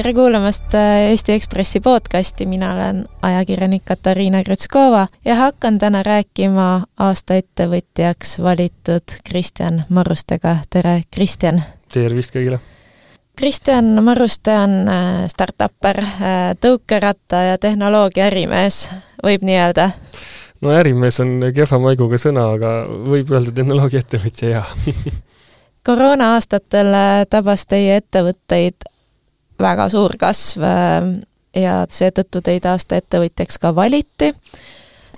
tere kuulamast äh, Eesti Ekspressi podcasti, mina olen ajakirjanik Katariina Krutskova ja hakkan täna rääkima aasta ettevõtjaks valitud Kristjan Marustega. tere, Kristjan! tervist kõigile! Kristjan Maruste on äh, startupper, äh, tõukeratta ja tehnoloogia ärimees, võib nii öelda? no ärimees on kehva maiguga sõna, aga võib öelda tehnoloogiaettevõtja, jah koroona aastatel tabas teie ettevõtteid väga suur kasv äh, ja seetõttu teid aasta ettevõtjaks ka valiti.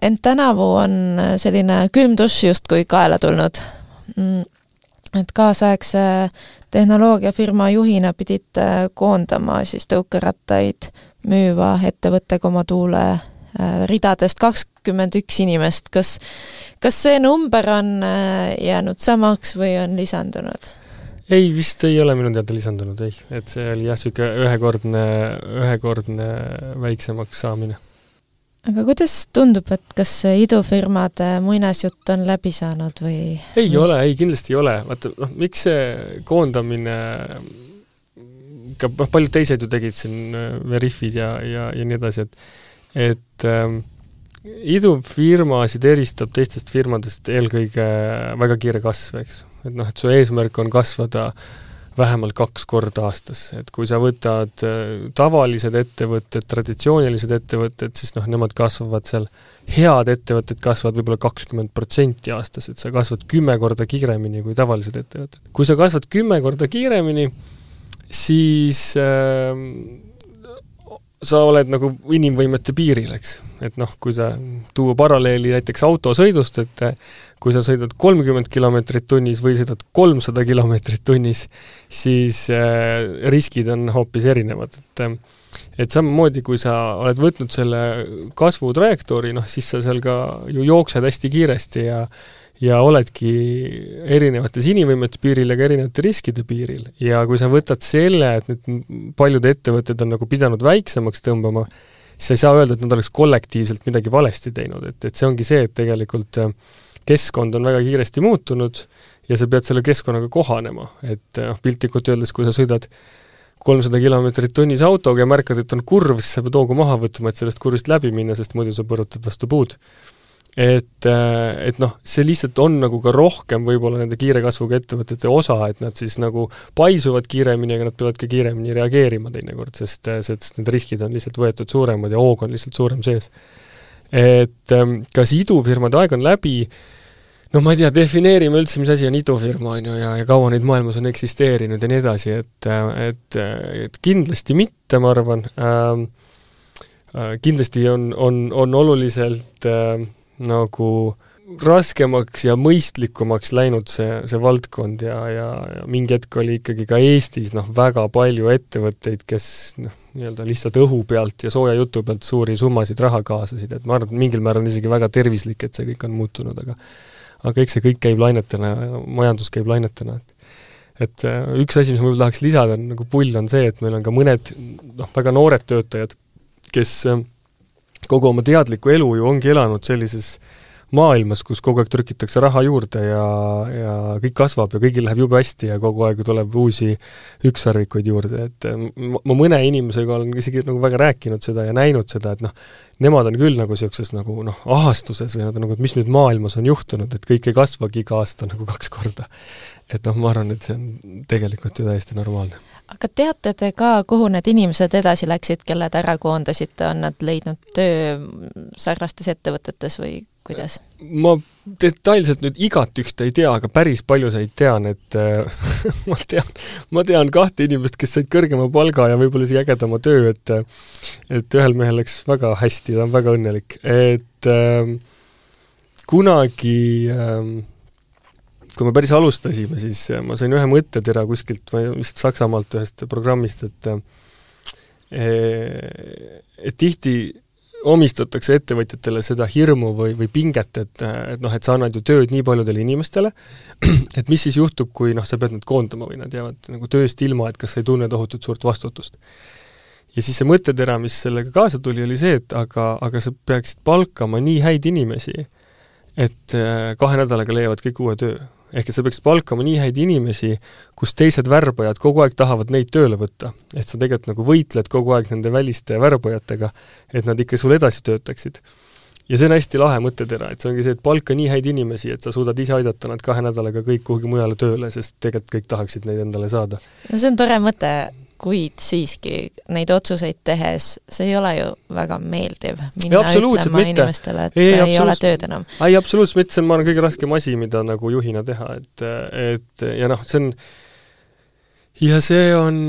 ent tänavu on selline külm dušš justkui kaela tulnud. Mm, et kaasaegse tehnoloogiafirma juhina pidite koondama siis tõukerattaid müüva ettevõtte Komatuule äh, ridadest kakskümmend üks inimest, kas, kas see number on äh, jäänud samaks või on lisandunud? Ei, vist ei ole minu teada lisandunud, ei. et see oli jah, niisugune ühekordne, ühekordne väiksemaks saamine. aga kuidas tundub, et kas idufirmade muinasjutt on läbi saanud või? ei või? ole, ei kindlasti ei ole, vaata noh, miks see koondamine ka noh, paljud teised ju tegid siin äh, Veriffid ja, ja, ja nii edasi, et et ähm, idufirmasid eristab teistest firmadest eelkõige väga kiire kasv, eks et noh, et su eesmärk on kasvada vähemalt kaks korda aastas, et kui sa võtad äh, tavalised ettevõtted, traditsioonilised ettevõtted, siis noh, nemad kasvavad seal, head ettevõtted kasvavad võib-olla kakskümmend protsenti aastas, et sa kasvad kümme korda kiiremini kui tavalised ettevõtted. kui sa kasvad kümme korda kiiremini, siis äh, sa oled nagu inimvõimete piiril, eks. et noh, kui sa tuua paralleeli näiteks autosõidust, et kui sa sõidad kolmkümmend kilomeetrit tunnis või sõidad kolmsada kilomeetrit tunnis, siis äh, riskid on hoopis erinevad, et et samamoodi, kui sa oled võtnud selle kasvutrajektoori, noh siis sa seal ka ju jooksed hästi kiiresti ja ja oledki erinevates inimvõimete piiril ja ka erinevate riskide piiril. ja kui sa võtad selle, et nüüd paljud ettevõtted on nagu pidanud väiksemaks tõmbama, siis sa ei saa öelda, et nad oleks kollektiivselt midagi valesti teinud, et, et see ongi see, et tegelikult äh, keskkond on väga kiiresti muutunud ja sa pead selle keskkonnaga kohanema, et noh, piltlikult öeldes, kui sa sõidad kolmsada kilomeetrit tunnis autoga ja märkad, et on kurv, siis sa pead hoogu maha võtma, et sellest kurvist läbi minna, sest muidu sa põrutad vastu puud. Et, et noh, see lihtsalt on nagu ka rohkem võib-olla nende kiire kasvuga ettevõtete osa, et nad siis nagu paisuvad kiiremini, aga nad peavad ka kiiremini reageerima teinekord, sest, sest need riskid on lihtsalt võetud suuremad ja hoog on lihtsalt suurem sees. Et ähm, kas idufirmade aeg on läbi, no ma ei tea, defineerime üldse, mis asi on idufirma, on ju, ja, ja kaua neid maailmas on eksisteerinud ja nii edasi, et, äh, et, et kindlasti mitte, ma arvan. Ähm,, äh, kindlasti on, on, on oluliselt äh, nagu raskemaks ja mõistlikumaks läinud see, see valdkond ja, ja, ja mingi hetk oli ikkagi ka Eestis noh, väga palju ettevõtteid, kes noh, nii-öelda lihtsalt õhu pealt ja sooja jutu pealt suuri summasid raha kaasasid, et ma arvan, et mingil määral on isegi väga tervislik, et see kõik on muutunud, aga aga eks see kõik käib lainetena, majandus käib lainetena, et et äh, üks asi, mis ma võib-olla tahaks lisada, on nagu pull, on see, et meil on ka mõned noh, väga noored töötajad, kes äh, kogu oma teadlikku elu ju ongi elanud sellises äh, maailmas, kus kogu aeg trükitakse raha juurde ja, ja kõik kasvab ja kõigil läheb jube hästi ja kogu aeg tuleb uusi ükssarvikuid juurde, et ma, ma mõne inimesega olen isegi nagu väga rääkinud seda ja näinud seda, et noh, nemad on küll nagu niisuguses nagu noh, ahastuses või nad on nagu, et mis nüüd maailmas on juhtunud, et kõik ei kasvagi iga aasta nagu kaks korda. et noh, ma arvan, et see on tegelikult ju täiesti normaalne aga teate te ka, kuhu need inimesed edasi läksid, kelle te ära koondasite, on nad leidnud töö sarnastes ettevõtetes või kuidas? ma detailselt nüüd igat ühte ei tea, aga päris paljusid tean, et äh, ma tean, ma tean kahte inimest, kes said kõrgema palga ja võib-olla isegi ägedama töö, et et ühel mehel läks väga hästi, ta on väga õnnelik, et äh, kunagi äh, kui me päris alustasime, siis ma sain ühe mõttetera kuskilt, ma vist Saksamaalt ühest programmist, et et tihti omistatakse ettevõtjatele seda hirmu või, või pinget, et, et noh, et sa annad ju tööd nii paljudele inimestele, et mis siis juhtub, kui noh, sa pead nad koondama või nad jäävad nagu tööst ilma, et kas sa ei tunne tohutut suurt vastutust. ja siis see mõttetera, mis sellega kaasa tuli, oli see, et aga, aga sa peaksid palkama nii häid inimesi, et äh, kahe nädalaga leiavad kõik uue töö. Ehk et sa peaksid palkama nii häid inimesi, kus teised värbajad kogu aeg tahavad neid tööle võtta. et sa tegelikult nagu võitled kogu aeg nende väliste värbajatega, et nad ikka sul edasi töötaksid. ja see on hästi lahe mõttetera, et see ongi see, et palka nii häid inimesi, et sa suudad ise aidata nad kahe nädalaga kõik kuhugi mujale tööle, sest tegelikult kõik tahaksid neid endale saada. no see on tore mõte, kuid siiski neid otsuseid tehes, see ei ole ju väga meeldiv minna ütlema mitte. inimestele, et ei, ei ole tööd enam. ei, absoluutselt mitte, see on, ma arvan, kõige raskem asi, mida nagu juhina teha, et, et ja noh, see on ja see on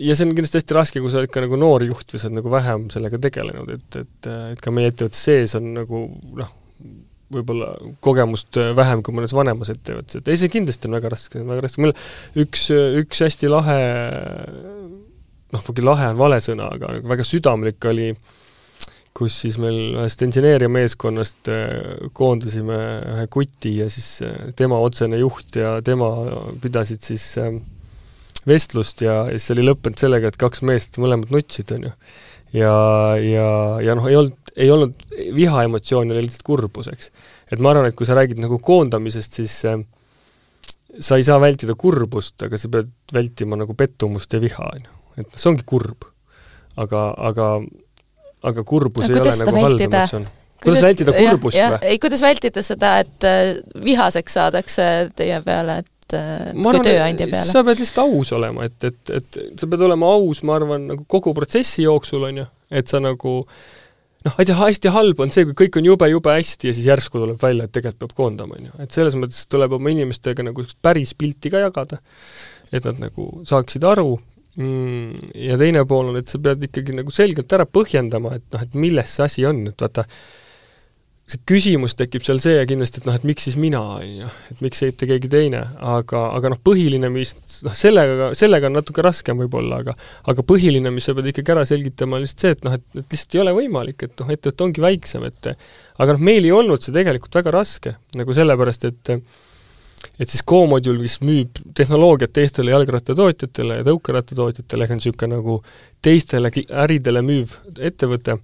ja see on kindlasti hästi raske, kui sa oled ikka nagu noor juht või sa oled nagu vähem sellega tegelenud, et, et, et ka meie ettevõtte sees on nagu noh, võib-olla kogemust äh, vähem kui mõnes vanemas ettevõttes, et ei, see kindlasti on väga raske, väga raske, mul üks, üks hästi lahe noh, muidugi lahe on vale sõna, aga väga südamlik oli, kus siis meil ühest inseneeriameeskonnast äh, koondasime ühe kuti ja siis äh, tema otsene juht ja tema pidasid siis vestlust ja, ja siis oli lõppenud sellega, et kaks meest mõlemad nutsid, on ju. ja, ja, ja noh, ei olnud ei olnud vihaemotsiooni, oli lihtsalt kurbus, eks. et ma arvan, et kui sa räägid nagu koondamisest, siis äh, sa ei saa vältida kurbust, aga sa pead vältima nagu pettumust ja viha, on ju. et see ongi kurb. aga, aga, aga kurbus no, ei ole nagu halb emotsioon kuidas vältida kurbust või? ei, kuidas vältida seda, et äh, vihaseks saadakse teie peale, et äh, ma kui tööandja peale? sa pead lihtsalt aus olema, et, et, et sa pead olema aus, ma arvan, nagu kogu protsessi jooksul, on ju, et sa nagu äh, noh, hästi, hästi halb on see, kui kõik on jube, jube hästi ja siis järsku tuleb välja, et tegelikult peab koondama, on ju. et selles mõttes tuleb oma inimestega nagu päris pilti ka jagada, et nad nagu saaksid aru mm,, ja teine pool on, et sa pead ikkagi nagu selgelt ära põhjendama, et noh, et milles see asi on, et vaata, see küsimus tekib seal see kindlasti, et noh, et miks siis mina, on ju, et miks ei ütle keegi teine, aga, aga noh, põhiline, mis noh, sellega, sellega on natuke raskem võib-olla, aga aga põhiline, mis sa pead ikkagi ära selgitama, on lihtsalt see, et noh, et, et lihtsalt ei ole võimalik, et noh, ettevõte ongi väiksem, et aga noh, meil ei olnud see tegelikult väga raske, nagu sellepärast, et et siis Go-modul, mis müüb tehnoloogiat teistele jalgrattatootjatele ja tõukerattatootjatele, ehk on niisugune nagu teistele äridele müüv ettevõte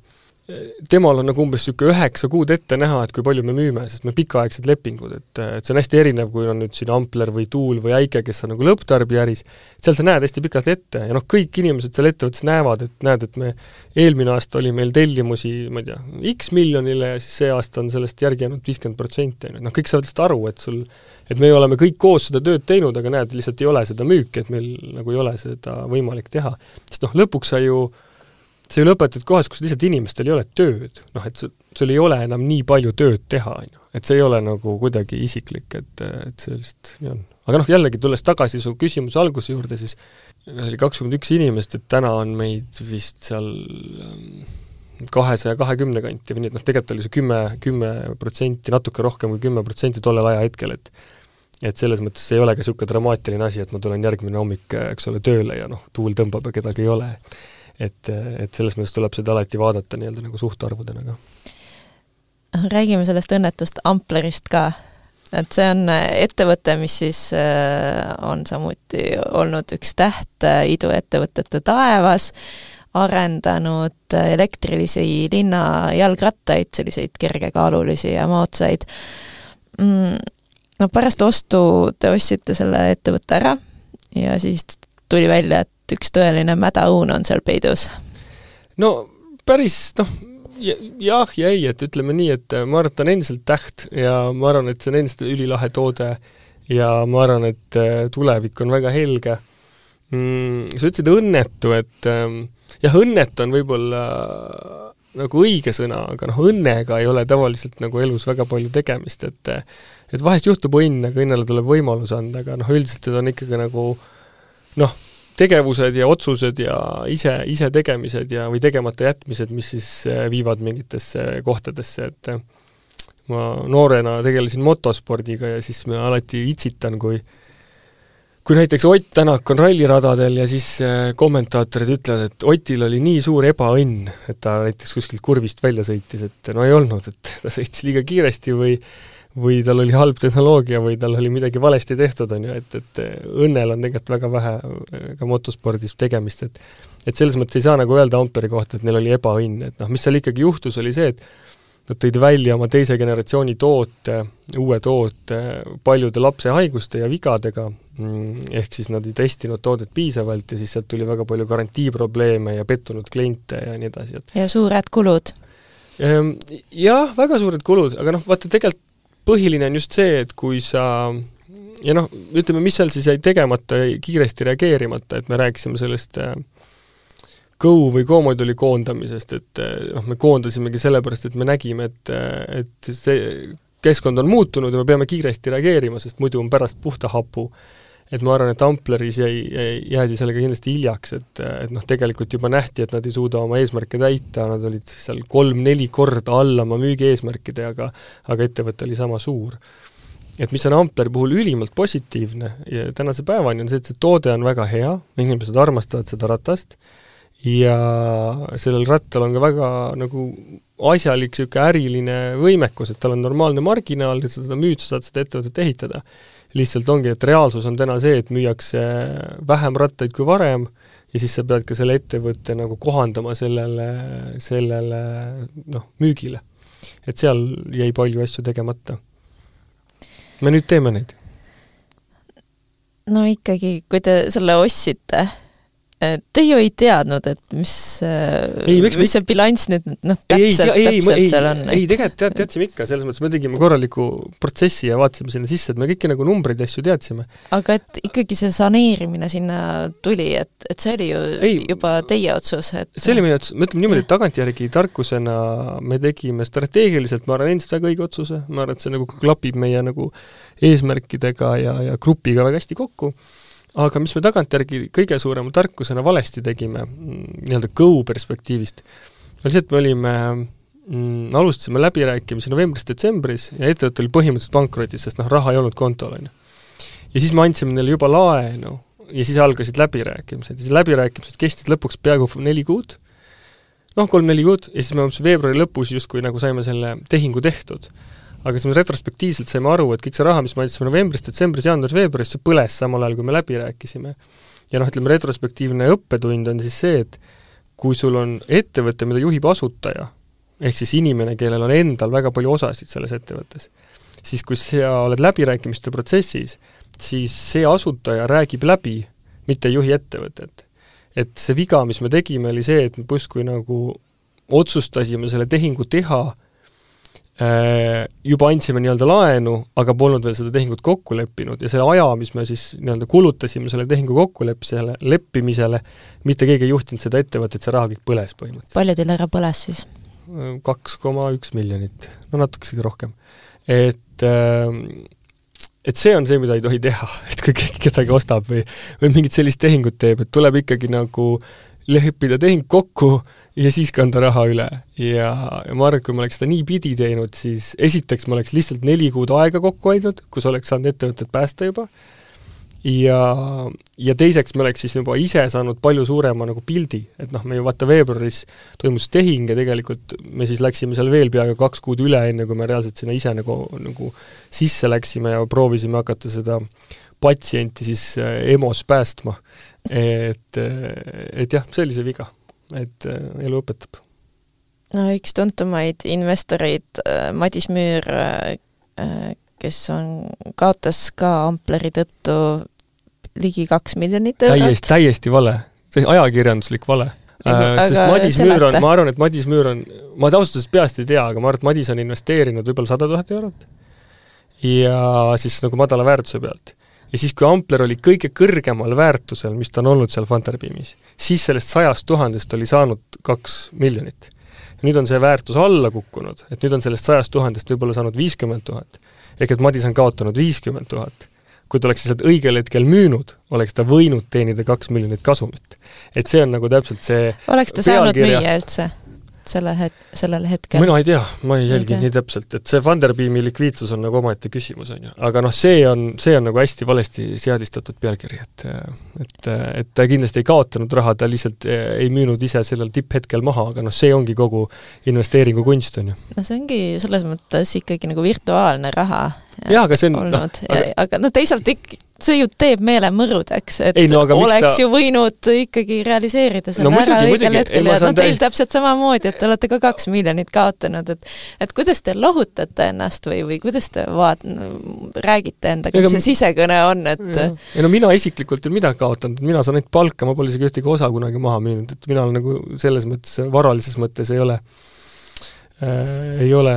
temal on nagu umbes niisugune üheksa kuud ette näha, et kui palju me müüme, sest meil pikaaegsed lepingud, et, et see on hästi erinev, kui on nüüd siin Ampler või Tuul või Äike, kes on nagu lõpptarbija äris, seal sa näed hästi pikalt ette ja noh, kõik inimesed seal ettevõttes näevad, et näed, et me eelmine aasta oli meil tellimusi, ma ei tea, X miljonile ja siis see aasta on sellest järgi jäänud viiskümmend protsenti, on ju, noh kõik saavad lihtsalt aru, et sul et me oleme kõik koos seda tööd teinud, aga näed, lihtsalt ei ole seda müüki, et meil nagu ei ole seda võimalik teha. sest noh, lõpuks sa ju äh, sa ju lõpetad kohas, kus lihtsalt inimestel ei ole tööd, noh et sul ei ole enam nii palju tööd teha, on ju. et see ei ole nagu kuidagi isiklik, et, et see lihtsalt nii on. aga noh, jällegi tulles tagasi su küsimuse alguse juurde, siis oli kakskümmend üks inimest, et täna on meid vist seal ähm, kahesaja kahekümne kanti või nii, et noh, tegelikult oli see kümme, kümme protsenti, natuke rohkem kui kümme protsenti tollel ajahetkel, et et selles mõttes ei ole ka niisugune dramaatiline asi, et ma tulen järgmine hommik, eks ole, tööle ja noh, tuul tõmbab ja kedagi ei ole et, et selles mõttes tuleb seda alati vaadata nii-öelda nagu suhtarvudena ka. räägime sellest õnnetust Amplerist ka, et see on ettevõte, mis siis äh, on samuti olnud üks täht äh, iduettevõtete taevas, arendanud elektrilisi linna jalgrattaid, selliseid kergekaalulisi ja moodsaid mm,. no pärast ostu te ostsite selle ettevõtte ära ja siis tuli välja, et et üks tõeline mädaõun on seal peidus? no päris noh, jah ja ei, et ütleme nii, et ma arvan, et ta on endiselt täht ja ma arvan, et see on endiselt ülilahe toode ja ma arvan, et äh, tulevik on väga helge mm,. sa ütlesid õnnetu, et ähm, jah, õnnetu on võib-olla nagu õige sõna, aga noh, õnnega ei ole tavaliselt nagu elus väga palju tegemist, et et vahest juhtub õnn, aga õnnele tuleb võimalus anda, aga noh, üldiselt need on ikkagi nagu noh, tegevused ja otsused ja ise, ise tegemised ja, või tegemata jätmised, mis siis äh, viivad mingitesse kohtadesse, et äh, ma noorena tegelesin motospordiga ja siis ma alati itsitan, kui kui näiteks Ott Tänak on ralliradadel ja siis äh, kommentaatorid ütlevad, et Otil oli nii suur ebaõnn, et ta näiteks kuskilt kurvist välja sõitis, et no ei olnud, et ta sõitis liiga kiiresti või või tal oli halb tehnoloogia või tal oli midagi valesti tehtud, on ju, et, et õnnel on tegelikult väga vähe ka motospordis tegemist, et et selles mõttes ei saa nagu öelda Amperi kohta, et neil oli ebaõnn, et noh, mis seal ikkagi juhtus, oli see, et nad tõid välja oma teise generatsiooni toote, uue toote paljude lapse haiguste ja vigadega, mm, ehk siis nad ei testinud toodet piisavalt ja siis sealt tuli väga palju garantiiprobleeme ja pettunud kliente ja nii edasi, et ja suured kulud. Ehm, jah, väga suured kulud, aga noh, vaata tegelikult põhiline on just see, et kui sa ja noh, ütleme, mis seal siis jäi tegemata, kiiresti reageerimata, et me rääkisime sellest äh, Go või Go-moduuli koondamisest, et äh, noh, me koondasimegi sellepärast, et me nägime, et, äh, et see keskkond on muutunud ja me peame kiiresti reageerima, sest muidu on pärast puhta hapu. Et ma arvan, et Ampleris jäi, jäädi sellega kindlasti hiljaks, et, et noh, tegelikult juba nähti, et nad ei suuda oma eesmärke täita, nad olid seal kolm-neli korda alla oma müügieesmärkide, aga aga ettevõte oli sama suur et mis on Ampleri puhul ülimalt positiivne ja tänase päevani on see, et see toode on väga hea, inimesed armastavad seda ratast ja sellel rattal on ka väga nagu asjalik niisugune äriline võimekus, et tal on normaalne marginaal, sa seda müüd, sa saad seda ettevõtet ehitada. Lihtsalt ongi, et reaalsus on täna see, et müüakse vähem rattaid kui varem ja siis sa pead ka selle ettevõtte nagu kohandama sellele, sellele noh, müügile. et seal jäi palju asju tegemata me nüüd teeme neid? no ikkagi, kui te selle ostsite, te ju ei teadnud, et mis, mis see bilanss nüüd noh, täpselt, täpselt ei, seal on? ei, tegelikult tead, teadsime ikka, selles mõttes me tegime korraliku protsessi ja vaatasime sinna sisse, et me kõiki nagu numbreid ja asju teadsime. aga et ikkagi see saneerimine sinna tuli, et, et see oli ju ei, juba teie otsus, et see oli meie otsus, ma ütlen niimoodi, et tagantjärgi tarkusena me tegime strateegiliselt, ma arvan, endiselt väga õige otsuse, ma arvan, et see nagu klapib meie nagu eesmärkidega ja, ja grupiga väga hästi kokku aga mis me tagantjärgi kõige suurema tarkusena valesti tegime mm, nii-öelda go perspektiivist, oli see, et me olime mm,, alustasime läbirääkimisi novembris-detsembris ja ettevõte oli põhimõtteliselt pankrotis, sest noh, raha ei olnud kontol, on ju. ja siis me andsime neile juba laenu ja siis algasid läbirääkimised. Ja siis läbirääkimised kestsid lõpuks peaaegu neli kuud, noh, kolm-neli kuud, ja siis me umbes veebruari lõpus justkui nagu saime selle tehingu tehtud aga siis me retrospektiivselt saime aru, et kõik see raha, mis me andsime novembris, detsembris, jaanuaris, veebruaris, see põles samal ajal, kui me läbi rääkisime. ja noh, ütleme retrospektiivne õppetund on siis see, et kui sul on ettevõte, mida juhib asutaja, ehk siis inimene, kellel on endal väga palju osasid selles ettevõttes, siis kui sa oled läbirääkimiste protsessis, siis see asutaja räägib läbi, mitte ei juhi ettevõtet. et see viga, mis me tegime, oli see, et me justkui nagu otsustasime selle tehingu teha juba andsime nii-öelda laenu, aga polnud veel seda tehingut kokku leppinud ja selle aja, mis me siis nii-öelda kulutasime selle tehingu kokkuleppisele, leppimisele, mitte keegi ei juhtinud seda ettevõtet, see raha kõik põles põhimõtteliselt. palju teil ära põles siis? kaks koma üks miljonit, no natukesegi rohkem. et ähm, et see on see, mida ei tohi teha, et kui keegi kedagi ostab või, või mingit sellist tehingut teeb, et tuleb ikkagi nagu leppida tehing kokku ja siis kanda raha üle. ja, ja ma arvan, et kui ma oleks seda niipidi teinud, siis esiteks ma oleks lihtsalt neli kuud aega kokku hoidnud, kus oleks saanud ettevõtet päästa juba, ja, ja teiseks me oleks siis juba ise saanud palju suurema nagu pildi, et noh, me ju vaata veebruaris toimus tehing ja tegelikult me siis läksime seal veel peaaegu kaks kuud üle, enne kui me reaalselt sinna ise nagu, nagu sisse läksime ja proovisime hakata seda patsienti siis äh, EMO-s päästma. et, et jah, see oli see viga et äh, elu õpetab. no üks tuntumaid investoreid, äh, Madis Müür, äh, kes on, kaotas ka Ampleri tõttu ligi kaks miljonit eurot. täiesti, täiesti vale. see ajakirjanduslik vale. sest Madis Müür on, ma arvan, et Madis Müür on, ma ausalt öeldes peast ei tea, aga ma arvan, et Madis on investeerinud võib-olla sada tuhat eurot ja siis nagu madala väärtuse pealt ja siis, kui Ampler oli kõige kõrgemal väärtusel, mis ta on olnud seal Funderbeamis, siis sellest sajast tuhandest oli saanud kaks miljonit. nüüd on see väärtus alla kukkunud, et nüüd on sellest sajast tuhandest võib-olla saanud viiskümmend tuhat. ehk et Madis on kaotanud viiskümmend tuhat. kui ta oleks lihtsalt õigel hetkel müünud, oleks ta võinud teenida kaks miljonit kasumit. et see on nagu täpselt see oleks ta saanud müüa üldse? Selle het-, sellel hetkel? mina ei tea, ma ei jälginud nii täpselt, et see Funderbeami likviidsus on nagu omaette küsimus, on ju. aga noh, see on, see on nagu hästi valesti seadistatud pealkiri, et et, et ta kindlasti ei kaotanud raha, ta lihtsalt ei müünud ise sellel tipphetkel maha, aga noh, see ongi kogu investeeringu kunst, on ju. no see ongi selles mõttes ikkagi nagu virtuaalne raha jaa, aga see on olnud no,, aga, aga noh, teisalt ikka see ju teeb meele mõrudeks, et ei, no, oleks ta... ju võinud ikkagi realiseerida selle no, ära õigel hetkel. ja no teil täi... täpselt samamoodi, et te olete ka kaks miljonit kaotanud, et et kuidas te lohutate ennast või, või kuidas te vaat-, räägite endaga, mis see sisekõne on, et ei no mina isiklikult ei ole midagi kaotanud, mina saan ainult palka, ma pole isegi ühtegi osa kunagi maha müünud, et mina olen nagu selles mõttes, varalises mõttes ei ole ei ole,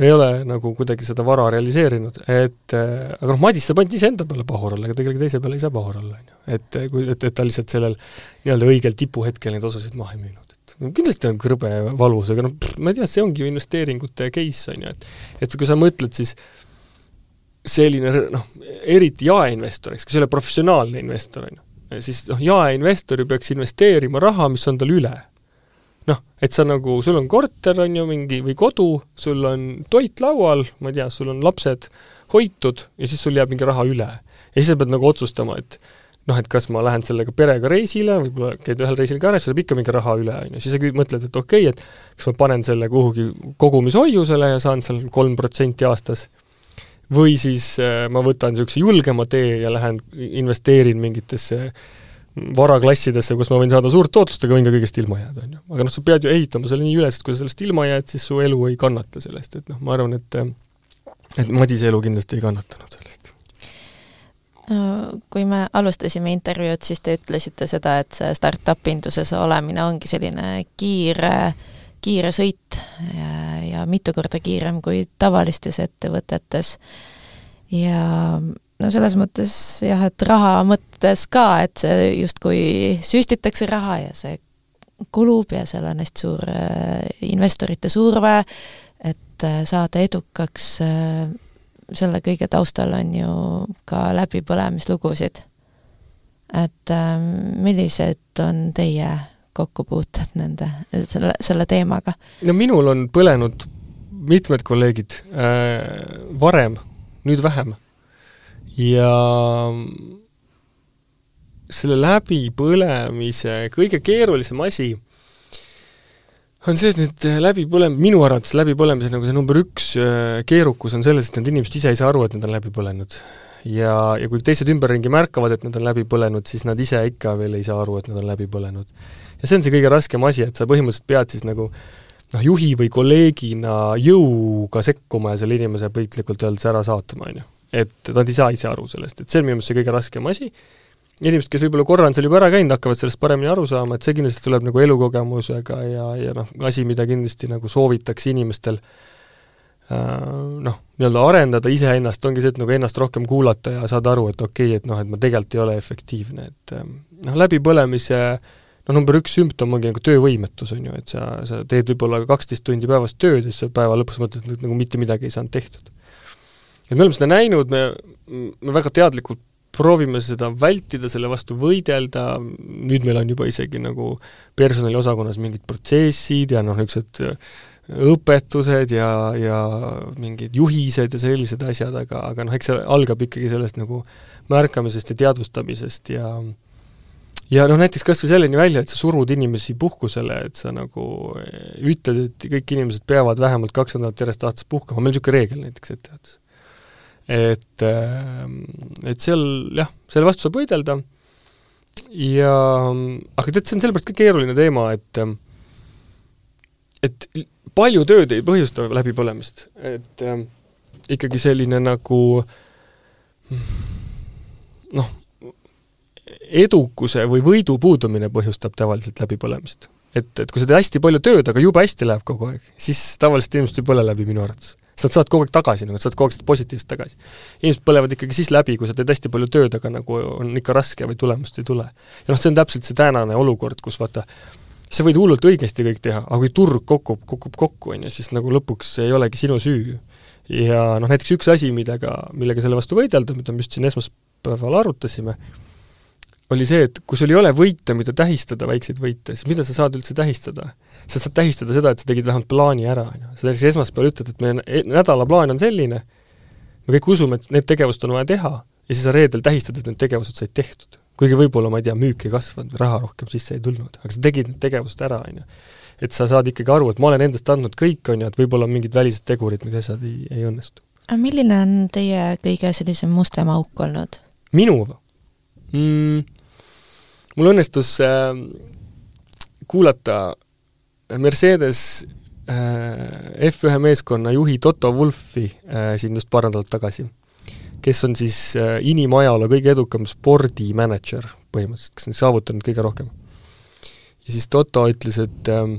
ei ole nagu kuidagi seda vara realiseerinud, et äh, aga noh, Madis saab ainult iseenda peale pahur olla, ega tegelikult teise peale ei saa pahur olla, on ju. et äh, kui, et, et ta lihtsalt sellel nii-öelda õigel tipuhetkel neid osasid maha ei müünud, et no, kindlasti on krõbe valus, aga noh, ma ei tea, see ongi ju investeeringute case, on ju, et et kui sa mõtled, siis selline noh, eriti jaeinvestoriks, kes ei ole professionaalne investor, on ju, siis noh, jaeinvestor ju peaks investeerima raha, mis on tal üle noh, et sa nagu, sul on korter, on ju, mingi, või kodu, sul on toit laual, ma ei tea, sul on lapsed hoitud ja siis sul jääb mingi raha üle. ja siis sa pead nagu otsustama, et noh, et kas ma lähen sellega perega reisile, võib-olla käid ühel reisil ka ära, siis jääb ikka mingi raha üle, on ju, siis sa mõtled, et okei okay,, et kas ma panen selle kuhugi kogumishoiusele ja saan seal kolm protsenti aastas, või siis äh, ma võtan niisuguse julgema tee ja lähen investeerin mingitesse äh, varaklassidesse, kus ma võin saada suurt tootlust, aga võin ka kõigest ilma jääda, on ju. aga noh, sa pead ju ehitama selle nii üles, et kui sa sellest ilma jääd, siis su elu ei kannata sellest, et noh, ma arvan, et et Madise elu kindlasti ei kannatanud sellest. kui me alustasime intervjuud, siis te ütlesite seda, et see startup induses olemine ongi selline kiire, kiire sõit ja, ja mitu korda kiirem kui tavalistes ettevõtetes. ja no selles mõttes jah, et raha mõttes ka, et see justkui süstitakse raha ja see kulub ja seal on hästi suur äh, investorite surve, et äh, saada edukaks, äh, selle kõige taustal on ju ka läbipõlemislugusid. et millised on teie kokkupuuted nende, selle, selle teemaga? no minul on põlenud mitmed kolleegid äh, varem, nüüd vähem ja selle läbipõlemise kõige keerulisem asi on see, et need läbipõlem-, minu arvates läbipõlemise nagu see number üks äh, keerukus on selles, et need inimesed ise ei saa aru, et nad on läbi põlenud. ja, ja kui teised ümberringi märkavad, et nad on läbi põlenud, siis nad ise ikka veel ei saa aru, et nad on läbi põlenud. ja see on see kõige raskem asi, et sa põhimõtteliselt pead siis nagu noh, juhi või kolleegina jõuga sekkuma ja selle inimese piltlikult öeldes ära saatma, on ju et nad ei saa ise aru sellest, et see on minu meelest see kõige raskem asi, inimesed, kes võib-olla korra on seal juba ära käinud, hakkavad sellest paremini aru saama, et see kindlasti tuleb nagu elukogemusega ja, ja noh, asi, mida kindlasti nagu soovitakse inimestel äh, noh, nii-öelda arendada iseennast, ongi see, et nagu ennast rohkem kuulata ja saada aru, et okei okay,, et noh, et ma tegelikult ei ole efektiivne, et äh, noh, läbipõlemise noh, number üks sümptom ongi nagu töövõimetus, on ju, et sa, sa teed võib-olla kaksteist tundi päevas tööd ja siis sa päeva lõpus mõtled, et nagu mitte midagi ei saanud tehtud et me oleme seda näinud, me, me väga teadlikult proovime seda vältida, selle vastu võidelda, nüüd meil on juba isegi nagu personaliosakonnas mingid protsessid ja noh, niisugused äh, õpetused ja, ja mingid juhised ja sellised asjad, aga, aga noh, eks see algab ikkagi sellest nagu märkamisest ja teadvustamisest ja ja noh, näiteks kas või selleni välja, et sa surud inimesi puhkusele, et sa nagu ütled, et kõik inimesed peavad vähemalt kaks nädalat järjest aastas puhkama, meil on niisugune reegel näiteks ettejuhatus et, ähm, et seal jah, selle vastu saab võidelda. Ja aga tead, see on sellepärast ka keeruline teema, et et palju tööd ei põhjusta läbipõlemist, et äh, ikkagi selline nagu noh, edukuse või võidu puudumine põhjustab tavaliselt läbipõlemist. et, et kui sa teed hästi palju tööd, aga jube hästi läheb kogu aeg, siis tavaliselt inimesed ei põle läbi minu arvates sa saad kogu aeg tagasi, nagu sa saad kogu aeg seda positiivset tagasi. inimesed põlevad ikkagi siis läbi, kui sa teed hästi palju tööd, aga nagu on ikka raske või tulemust ei tule. ja noh, see on täpselt see tänane olukord, kus vaata, sa võid hullult õigesti kõik teha, aga kui turg kukub, kukub kokku, on ju, siis nagu lõpuks ei olegi sinu süü. ja noh, näiteks üks asi, millega, millega selle vastu võidelda, mida me just siin esmaspäeval arutasime, oli see, et kui sul ei ole võite, mida tähistada, väikseid võite, siis mida sa saad üldse tähistada? Sa saad tähistada seda, et sa tegid vähemalt plaani ära, on ju. sa näiteks esmaspäeval ütled, et meie e-, nädalaplaan on selline, me kõik usume, et need tegevused on vaja teha, ja siis sa reedel tähistad, et need tegevused said tehtud. kuigi võib-olla, ma ei tea, müük ei kasvanud raha rohkem sisse ei tulnud, aga sa tegid need tegevused ära, on ju. et sa saad ikkagi aru, et ma olen endast andnud kõik, on ju, et võib-olla on mingid välised tegurid, mis asjad ei, ei õnnestu aga milline on teie kõige sellisem mustem auk olnud? minu mm,? mul õnnestus äh, kuulata Mercedes äh, F1 meeskonna juhi Toto Wolfi äh, siin just paar nädalat tagasi, kes on siis äh, inimajaloo kõige edukam spordimänedžer põhimõtteliselt, kes on saavutanud kõige rohkem. ja siis Toto ütles, et äh,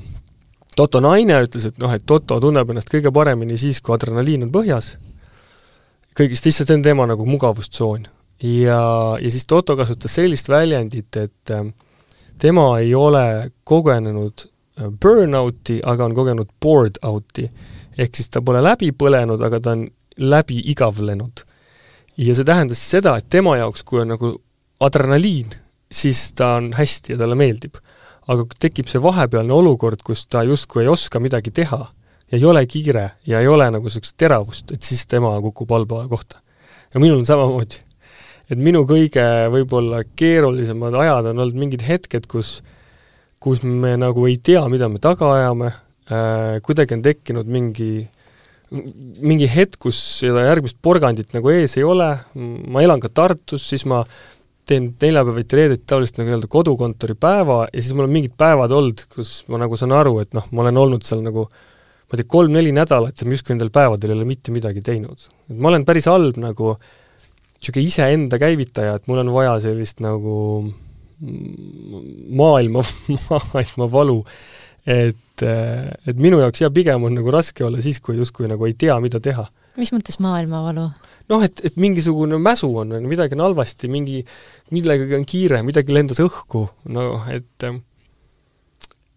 Toto naine ütles, et noh, et Toto tunneb ennast kõige paremini siis, kui adrenaliin on põhjas, kõigist, lihtsalt see on tema nagu mugavustsoon. ja, ja siis Toto kasutas sellist väljendit, et äh, tema ei ole kogenenud burnout'i, aga on kogenud bored out'i. ehk siis ta pole läbi põlenud, aga ta on läbi igavlenud. ja see tähendas seda, et tema jaoks, kui on nagu adrenaliin, siis ta on hästi ja talle meeldib. aga kui tekib see vahepealne olukord, kus ta justkui ei oska midagi teha ja ei ole kiire ja ei ole nagu niisugust teravust, et siis tema kukub halba kohta. ja minul on samamoodi et minu kõige võib-olla keerulisemad ajad on olnud mingid hetked, kus kus me nagu ei tea, mida me taga ajame äh,, kuidagi on tekkinud mingi mingi hetk, kus seda järgmist porgandit nagu ees ei ole, ma elan ka Tartus, siis ma teen neljapäeviti, reedeti tavaliselt nagu nii-öelda kodukontori päeva ja siis mul on mingid päevad olnud, kus ma nagu saan aru, et noh, ma olen olnud seal nagu ma ei tea, kolm-neli nädalat ja justkui nendel päevadel ei ole mitte midagi teinud. et ma olen päris halb nagu äh, niisugune iseenda käivitaja, et mul on vaja sellist nagu maailma, maailma valu, et, et minu jaoks jah, pigem on nagu raske olla siis, kui justkui nagu ei tea, mida teha. mis mõttes maailmavalu? noh, et, et mingisugune mäsu on, midagi on halvasti, mingi, millegagi on kiire, midagi lendas õhku, noh, et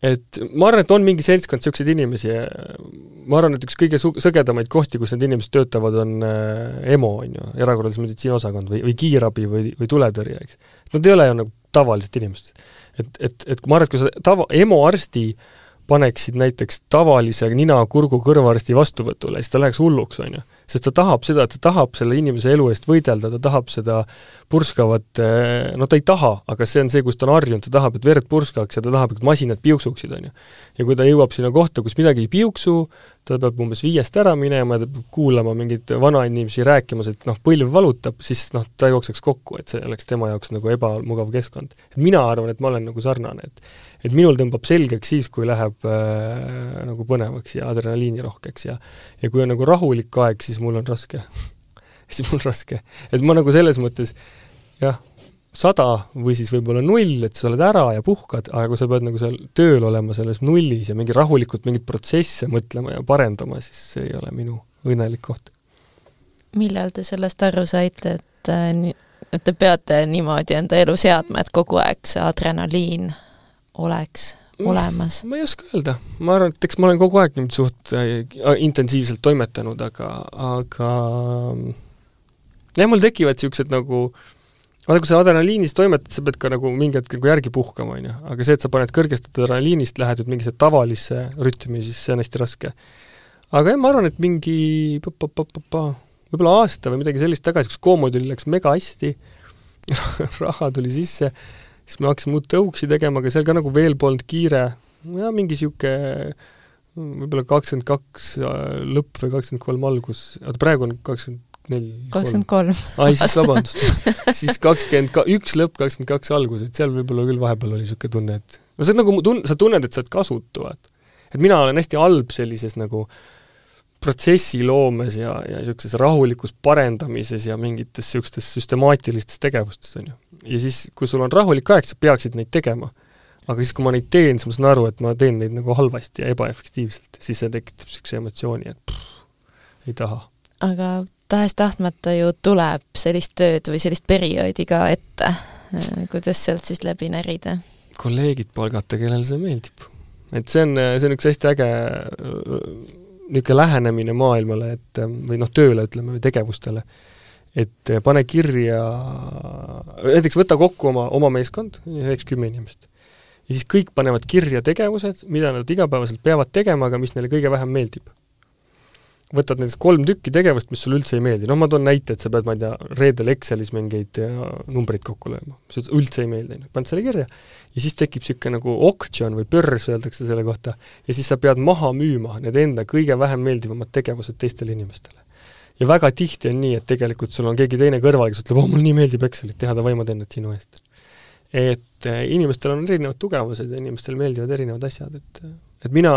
et ma arvan, et on mingi seltskond niisuguseid inimesi, ma arvan, et üks kõige su-, sõgedamaid kohti, kus need inimesed töötavad, on äh, EMO, on ju, erakorralise meditsiini osakond või, või kiirabi või, või tuletõrje, eks. Nad ei ole ju nagu tavalised inimesed. et, et, et ma arvan, et kui sa tava, EMO arsti paneksid näiteks tavalise nina-kurgu-kõrvaarsti vastuvõtule, siis ta läheks hulluks, on ju sest ta tahab seda, ta tahab selle inimese elu eest võidelda, ta tahab seda purskavat, eh, no ta ei taha, aga see on see, kus ta on harjunud, ta tahab, et verd purskaks ja ta tahab, et masinad piuksuksid, on ju. ja kui ta jõuab sinna kohta, kus midagi ei piuksu, ta peab umbes viiest ära minema ja ta peab kuulama mingeid vanainimesi rääkimas, et noh, põlv valutab, siis noh, ta jookseks kokku, et see oleks tema jaoks nagu ebamugav keskkond. mina arvan, et ma olen nagu sarnane, et et minul tõmbab selgeks siis, kui läheb äh, nagu põnevaks ja adrenaliinirohkeks ja ja kui on nagu rahulik aeg, siis mul on raske siis mul on raske. et ma nagu selles mõttes jah, sada või siis võib-olla null, et sa oled ära ja puhkad, aga kui sa pead nagu seal tööl olema selles nullis ja mingi rahulikult mingeid protsesse mõtlema ja parendama, siis see ei ole minu õnnelik koht. millal te sellest aru saite, et äh, et te peate niimoodi enda elu seadma, et kogu aeg see adrenaliin oleks olemas? ma ei oska öelda, ma arvan, et eks ma olen kogu aeg niimoodi suht äh, intensiivselt toimetanud, aga, aga jah, mul tekivad niisugused nagu vaata, kui sa adrenaliinis toimetad, sa pead ka nagu mingi hetk nagu järgi puhkama, on ju. aga see, et sa paned kõrgest adrenaliinist, lähed nüüd mingisse tavalisse rütmi, siis see on hästi raske. aga jah, ma arvan, et mingi võib-olla aasta või midagi sellist tagasi, kus Commodil läks mega hästi raha tuli sisse siis me hakkasime uut tõuksi tegema, aga seal ka nagu veel polnud kiire, jah, mingi niisugune võib-olla kakskümmend kaks äh, lõpp või kakskümmend kolm algus, oota praegu on kakskümmend neli kakskümmend kolm. ai, siis vabandust siis kakskümmend ka-, üks lõpp, kakskümmend kaks algus, et seal võib-olla küll vahepeal oli niisugune tunne, et no see on nagu tun-, sa tunned, et sa oled kasutu, vaat. et mina olen hästi halb sellises nagu protsessiloomes ja, ja niisuguses rahulikus parendamises ja mingites niisugustes süstemaatilistes tegevustes, on ju ja siis, kui sul on rahulik aeg, sa peaksid neid tegema. aga siis, kui ma neid teen, siis ma saan aru, et ma teen neid nagu halvasti ja ebaefektiivselt, siis see tekitab niisuguse emotsiooni, et pff, ei taha. aga tahes-tahtmata ju tuleb sellist tööd või sellist perioodi ka ette, kuidas sealt siis läbi närida? kolleegid palgata, kellele see meeldib. et see on, see on üks hästi äge niisugune lähenemine maailmale, et või noh, tööle ütleme, või tegevustele et pane kirja, näiteks võta kokku oma, oma meeskond, näiteks kümme inimest. ja siis kõik panevad kirja tegevused, mida nad igapäevaselt peavad tegema, aga mis neile kõige vähem meeldib. Võtad näiteks kolm tükki tegevust, mis sulle üldse ei meeldi, noh ma toon näite, et sa pead, ma ei tea, reedel Excelis mingeid numbreid kokku lööma, mis üldse ei meeldi, ju, paned selle kirja. Ja siis tekib niisugune nagu auction või börs, öeldakse selle kohta, ja siis sa pead maha müüma need enda kõige vähem meeldivamad tegevused teistele inimestele. Ja väga tihti on nii, et tegelikult sul on keegi teine kõrval, kes ütleb, oh, mulle nii meeldib Excelit teha, davai, ma teen need sinu eest. et äh, inimestel on erinevad tugevused ja inimestele meeldivad erinevad asjad, et et mina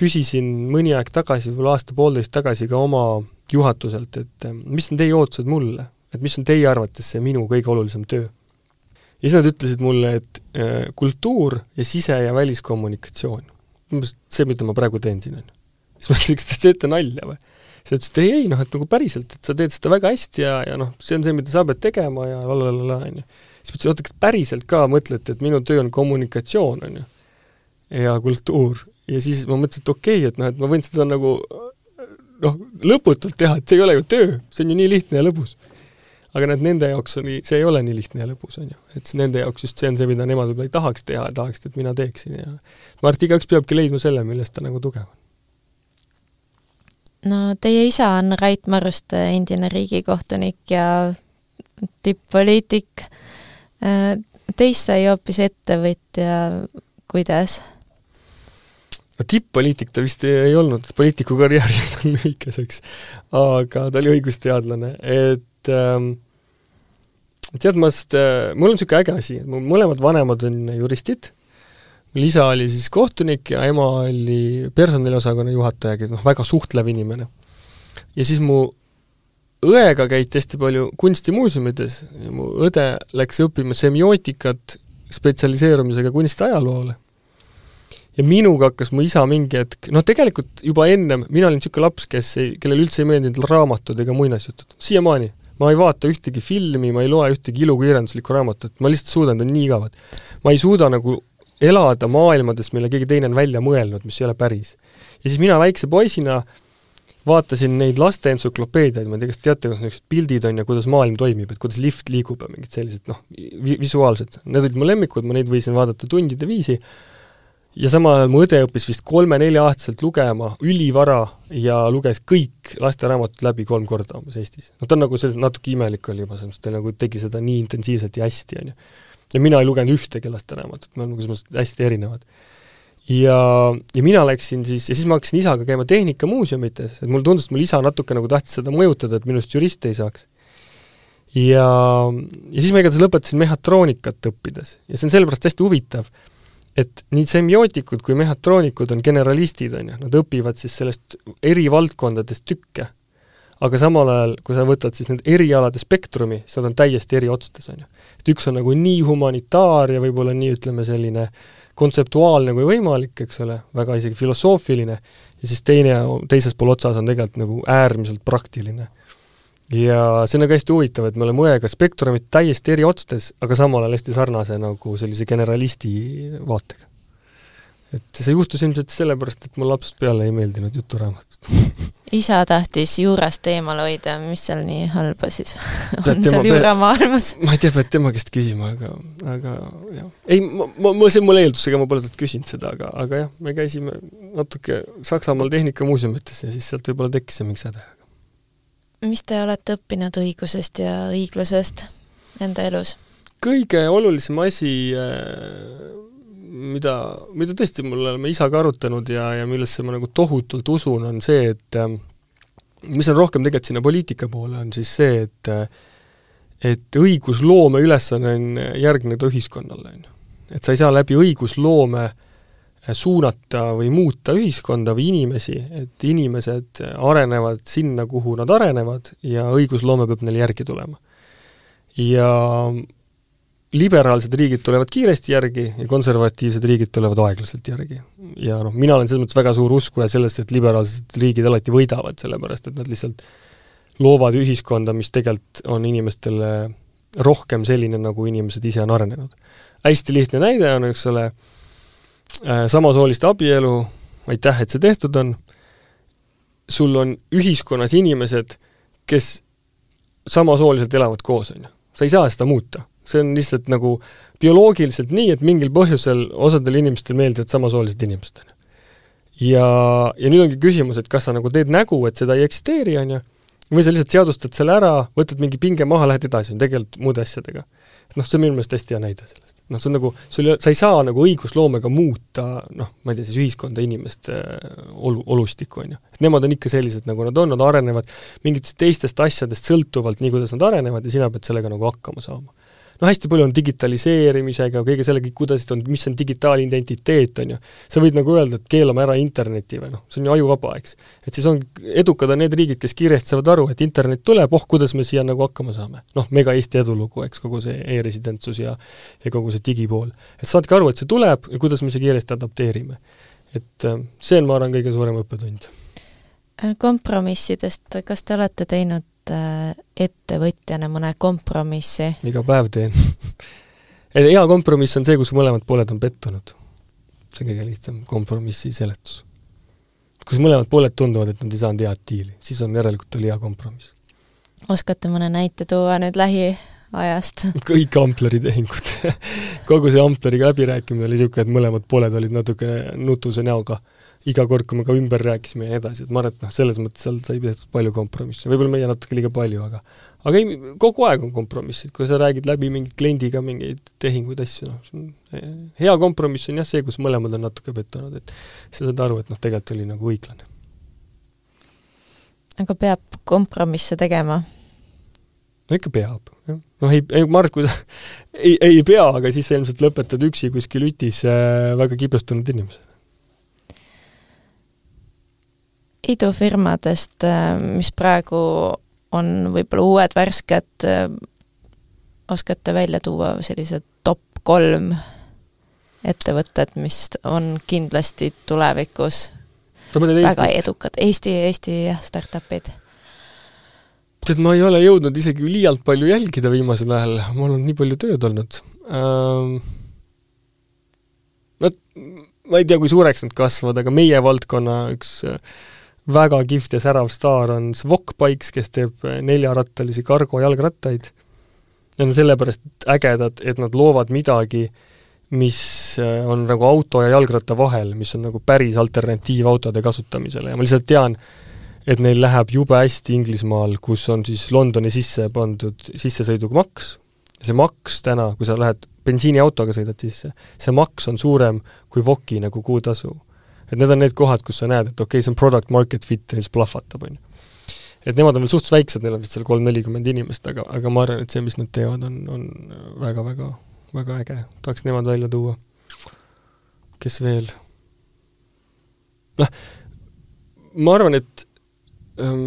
küsisin mõni aeg tagasi, võib-olla aasta-poolteist tagasi ka oma juhatuselt, et äh, mis on teie ootused mulle, et mis on teie arvates see minu kõige olulisem töö. ja siis nad ütlesid mulle, et äh, kultuur ja sise- ja väliskommunikatsioon, umbes see, mida ma praegu teen siin, on ju. siis ma ütlesin, kas te teete nalja või? siis ta ütles, et ei, ei noh, et nagu päriselt, et sa teed seda väga hästi ja, ja noh, see on see, mida sa pead tegema ja lalalala, on ju. siis ma ütlesin, oota, kas päriselt ka mõtlete, et minu töö on kommunikatsioon, on ju, ja kultuur. Ja siis ma mõtlesin, et okei okay,, et noh, et ma võin seda nagu noh, lõputult teha, et see ei ole ju töö, see on ju nii lihtne ja lõbus. aga näed, nende jaoks oli, see ei ole nii lihtne ja lõbus, on ju. et nende jaoks just see on see, mida nemad võib-olla ei tahaks teha tahaksid, et mina teeksin ja ma arvan, et igaüks peabki leidma selle, milles ta nagu tugev on no teie isa on Rait Maruste endine riigikohtunik ja tipp-poliitik. Teist sai hoopis ettevõtja, kuidas? No tipp-poliitik ta vist ei, olnud, poliitiku karjäär jäi lühikeseks, aga ta oli õigusteadlane, et ähm, tead, ma sest äh,, mul on niisugune äge asi, et mu mõlemad vanemad on juristid mul isa oli siis kohtunik ja ema oli personaliosakonna juhataja, noh, väga suhtlev inimene. ja siis mu õega käiti hästi palju kunstimuuseumides ja mu õde läks õppima semiootikat spetsialiseerumisega kunstiajaloole. Ja minuga hakkas mu isa mingi hetk, noh tegelikult juba ennem, mina olin niisugune laps, kes ei, kellele üldse ei meeldinud raamatud ega muinasjutud, siiamaani. ma ei vaata ühtegi filmi, ma ei loe ühtegi ilukirjanduslikku raamatut, ma lihtsalt suudan, ta on nii igavad. ma ei suuda nagu elada maailmades, mille keegi teine on välja mõelnud, mis ei ole päris. ja siis mina väikse poisina vaatasin neid laste entsüklopeediaid, ma ei tea, kas te teate, kus niisugused pildid on ja kuidas maailm toimib, et kuidas lift liigub ja mingid sellised noh, visuaalsed, need olid mu lemmikud, ma neid võisin vaadata tundide viisi, ja samal ajal mu õde õppis vist kolme-nelja-aastaselt lugema ülivara ja luges kõik lasteraamatud läbi kolm korda umbes Eestis. no ta on nagu selles, natuke imelik oli juba, selles mõttes ta nagu tegi seda nii intensiivselt ja hästi, on ju ja mina ei lugenud ühtegi lasteraamatut, me oleme selles mõttes hästi erinevad. ja, ja mina läksin siis, ja siis ma hakkasin isaga käima tehnikamuuseumites, et mulle tundus, et mul isa natuke nagu tahtis seda mõjutada, et minust jurist ei saaks. ja, ja siis ma igatahes lõpetasin mehhatroonikat õppides ja see on sellepärast hästi huvitav, et nii semiootikud kui mehhatroonikud on generalistid, on ju, nad õpivad siis sellest eri valdkondadest tükke aga samal ajal, kui sa võtad siis need erialade spektrumi, siis nad on täiesti eri otstes, on ju. et üks on nagu nii humanitaar ja võib-olla nii, ütleme, selline kontseptuaalne kui võimalik, eks ole, väga isegi filosoofiline, ja siis teine, teises pool otsas on tegelikult nagu äärmiselt praktiline. Ja see on nagu hästi huvitav, et me oleme õega spektrumit täiesti eri otstes, aga samal ajal hästi sarnase nagu sellise generalisti vaatega et see juhtus ilmselt sellepärast, et mul lapsest peale ei meeldinud juturaamatud isa tahtis juurast eemale hoida, mis seal nii halba siis on seal juuramaailmas? ma ei tea, pead tema käest küsima, aga, aga jah. ei, ma, ma, ma, see on mul eeldus, ega ma pole talt küsinud seda, aga, aga jah, me käisime natuke Saksamaal tehnikamuuseumites ja siis sealt võib-olla tekkis see mingi säde. Mis te olete õppinud õigusest ja õiglusest enda elus? kõige olulisem asi äh, mida, mida tõesti me oleme isaga arutanud ja, ja millesse ma nagu tohutult usun, on see, et äh, mis on rohkem tegelikult sinna poliitika poole, on siis see, et äh, et õigusloome ülesanne on järgneda ühiskonnale, on ju. et sa ei saa läbi õigusloome äh, suunata või muuta ühiskonda või inimesi, et inimesed arenevad sinna, kuhu nad arenevad ja õigusloome peab neile järgi tulema. ja liberaalsed riigid tulevad kiiresti järgi ja konservatiivsed riigid tulevad aeglaselt järgi. ja noh, mina olen selles mõttes väga suur uskuja sellest, et liberaalsed riigid alati võidavad, sellepärast et nad lihtsalt loovad ühiskonda, mis tegelikult on inimestele rohkem selline, nagu inimesed ise on arenenud. hästi lihtne näide on, eks ole, äh, samasooliste abielu, aitäh, et see tehtud on, sul on ühiskonnas inimesed, kes samasooliselt elavad koos, on ju. sa ei saa seda muuta see on lihtsalt nagu bioloogiliselt nii, et mingil põhjusel osadel inimestel meeldivad samasoolised inimesed, on ju. ja, ja nüüd ongi küsimus, et kas sa nagu teed nägu, et seda ei eksisteeri, on ju, või sa lihtsalt seadustad selle ära, võtad mingi pinge maha, lähed edasi, on tegelikult muude asjadega. noh, see on minu meelest hästi hea näide sellest noh, see on nagu, sul, sa ei saa nagu õigusloomega muuta noh, ma ei tea, siis ühiskonda, inimeste olu, olustikku, on ju. et nemad on ikka sellised, nagu nad on, nad arenevad mingitest teistest asjadest sõltuvalt, nii kuidas nad arenevad ja sina pead sellega nagu hakkama saama no hästi palju on digitaliseerimisega, kõige sellega, kuidas on, mis on digitaalidentiteet, on ju. sa võid nagu öelda, et keelame ära interneti või noh, see on ju ajuvaba, eks. et siis on, edukad on need riigid, kes kiiresti saavad aru, et internet tuleb, oh, kuidas me siia nagu hakkama saame. noh, mega Eesti edulugu, eks, kogu see e-residentsus ja ja kogu see digipool. et saadke aru, et see tuleb ja kuidas me siia kiiresti adapteerime. et äh, see on, ma arvan, kõige suurem õppetund. kompromissidest, kas te olete teinud Äh, ettevõtjana mõne kompromissi? iga päev teen hea kompromiss on see, kus mõlemad pooled on pettunud. see on kõige lihtsam kompromissi seletus. kus mõlemad pooled tunduvad, et nad ei saanud head diili, siis on järelikult oli hea kompromiss. oskate mõne näite tuua nüüd lähiajast? kõik Ampleri tehingud kogu see Ampleriga läbirääkimine oli niisugune, et mõlemad pooled olid natukene nutuse näoga iga kord, kui me ka ümber rääkisime ja nii edasi, et ma arvan, et noh, selles mõttes seal sai tehtud palju kompromisse, võib-olla meie natuke liiga palju, aga aga ei, kogu aeg on kompromissid, kui sa räägid läbi mingi kliendiga mingeid tehinguid, asju, noh, see on eh, hea kompromiss on jah see, kus mõlemad on natuke pettunud, et sa saad aru, et noh, tegelikult oli nagu õiglane. aga peab kompromisse tegema? no ikka peab, jah. noh, ei, ei, ma arvan, et kui sa ei, ei pea, aga siis sa ilmselt lõpetad üksi kuskil ütis äh, väga kibestunud inimesena idufirmadest, äh, mis praegu on võib-olla uued, värsked, äh, oskate välja tuua sellised top kolm ettevõtted, mis on kindlasti tulevikus väga edukad, Eesti, Eesti jah, startup'id? tead, ma ei ole jõudnud isegi liialt palju jälgida viimasel ajal, mul on nii palju tööd olnud ähm,. Nad, ma ei tea, kui suureks nad kasvavad, aga meie valdkonna üks äh, väga kihvt ja särav staar on Svok Bikes, kes teeb neljarattalisi kargo jalgrattaid. Need on sellepärast ägedad, et nad loovad midagi, mis äh, on nagu auto ja jalgratta vahel, mis on nagu päris alternatiiv autode kasutamisele. Ja ma lihtsalt tean, et neil läheb jube hästi Inglismaal, kus on siis Londoni sisse pandud sissesõiduga maks, see maks täna, kui sa lähed bensiiniautoga sõidad sisse, see maks on suurem kui Voki nagu kuutasu et need on need kohad, kus sa näed, et okei okay,, see on product market fit ja siis plahvatab, on ju. et nemad on veel suhteliselt väiksed, neil on vist seal kolm-nelikümmend inimest, aga, aga ma arvan, et see, mis nad teevad, on, on väga-väga, väga äge, tahaks nemad välja tuua. kes veel? noh, ma arvan, et ähm,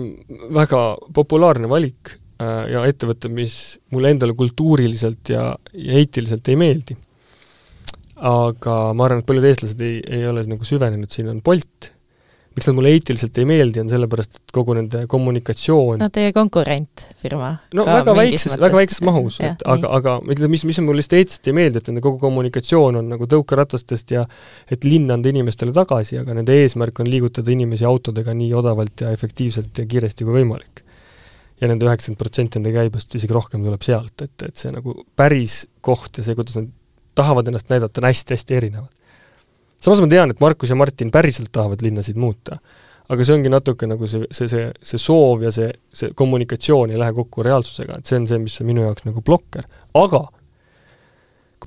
väga populaarne valik äh, ja ettevõte, mis mulle endale kultuuriliselt ja, ja eetiliselt ei meeldi aga ma arvan, et paljud eestlased ei, ei ole nagu süvenenud, siin on Bolt, miks nad mulle eetiliselt ei meeldi, on sellepärast, et kogu nende kommunikatsioon no teie konkurentfirma. no väga väikses, väga väikses mahus, et ja, aga, aga mis, mis mulle lihtsalt eetiliselt ei meeldi, et nende kogu kommunikatsioon on nagu tõukeratastest ja et linn anda inimestele tagasi, aga nende eesmärk on liigutada inimesi autodega nii odavalt ja efektiivselt ja kiiresti kui võimalik. ja nende üheksakümmend protsenti nende käibest, isegi rohkem tuleb sealt, et, et see nagu päris koht ja see, kuidas nad tahavad ennast näidata, on hästi-hästi erinevad. samas ma tean, et Markus ja Martin päriselt tahavad linnasid muuta. aga see ongi natuke nagu see, see, see, see soov ja see, see kommunikatsioon ei lähe kokku reaalsusega, et see on see, mis on minu jaoks nagu blokker, aga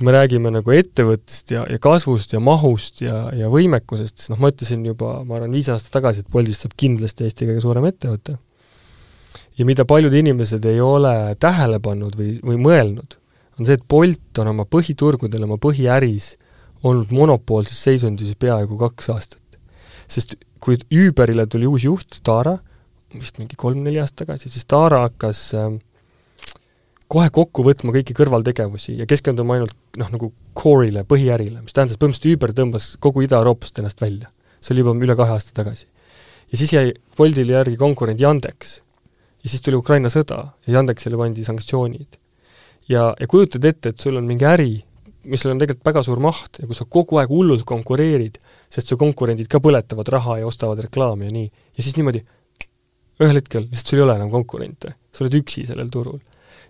kui me räägime nagu ettevõttest ja, ja kasvust ja mahust ja, ja võimekusest, siis noh, ma ütlesin juba, ma arvan, viis aastat tagasi, et Boltist saab kindlasti Eesti kõige suurem ettevõte. ja mida paljud inimesed ei ole tähele pannud või, või mõelnud, on see, et Bolt on oma põhiturgudel, oma põhiäris olnud monopoolses seisundis peaaegu kaks aastat. sest kui Uberile tuli uus juht, Tara, vist mingi kolm-neli aastat tagasi, siis Tara hakkas äh, kohe kokku võtma kõiki kõrvaltegevusi ja keskenduma ainult noh, nagu core'ile, põhiärile, mis tähendas, põhimõtteliselt Uber tõmbas kogu Ida-Euroopast ennast välja. see oli juba üle kahe aasta tagasi. ja siis jäi Boltile järgi konkurent Yandex. ja siis tuli Ukraina sõda ja Yandexile pandi sanktsioonid ja, ja kujutad ette, et sul on mingi äri, millel on tegelikult väga suur maht ja kus sa kogu aeg hullult konkureerid, sest su konkurendid ka põletavad raha ja ostavad reklaami ja nii, ja siis niimoodi ühel hetkel lihtsalt sul ei ole enam konkurente, sa oled üksi sellel turul.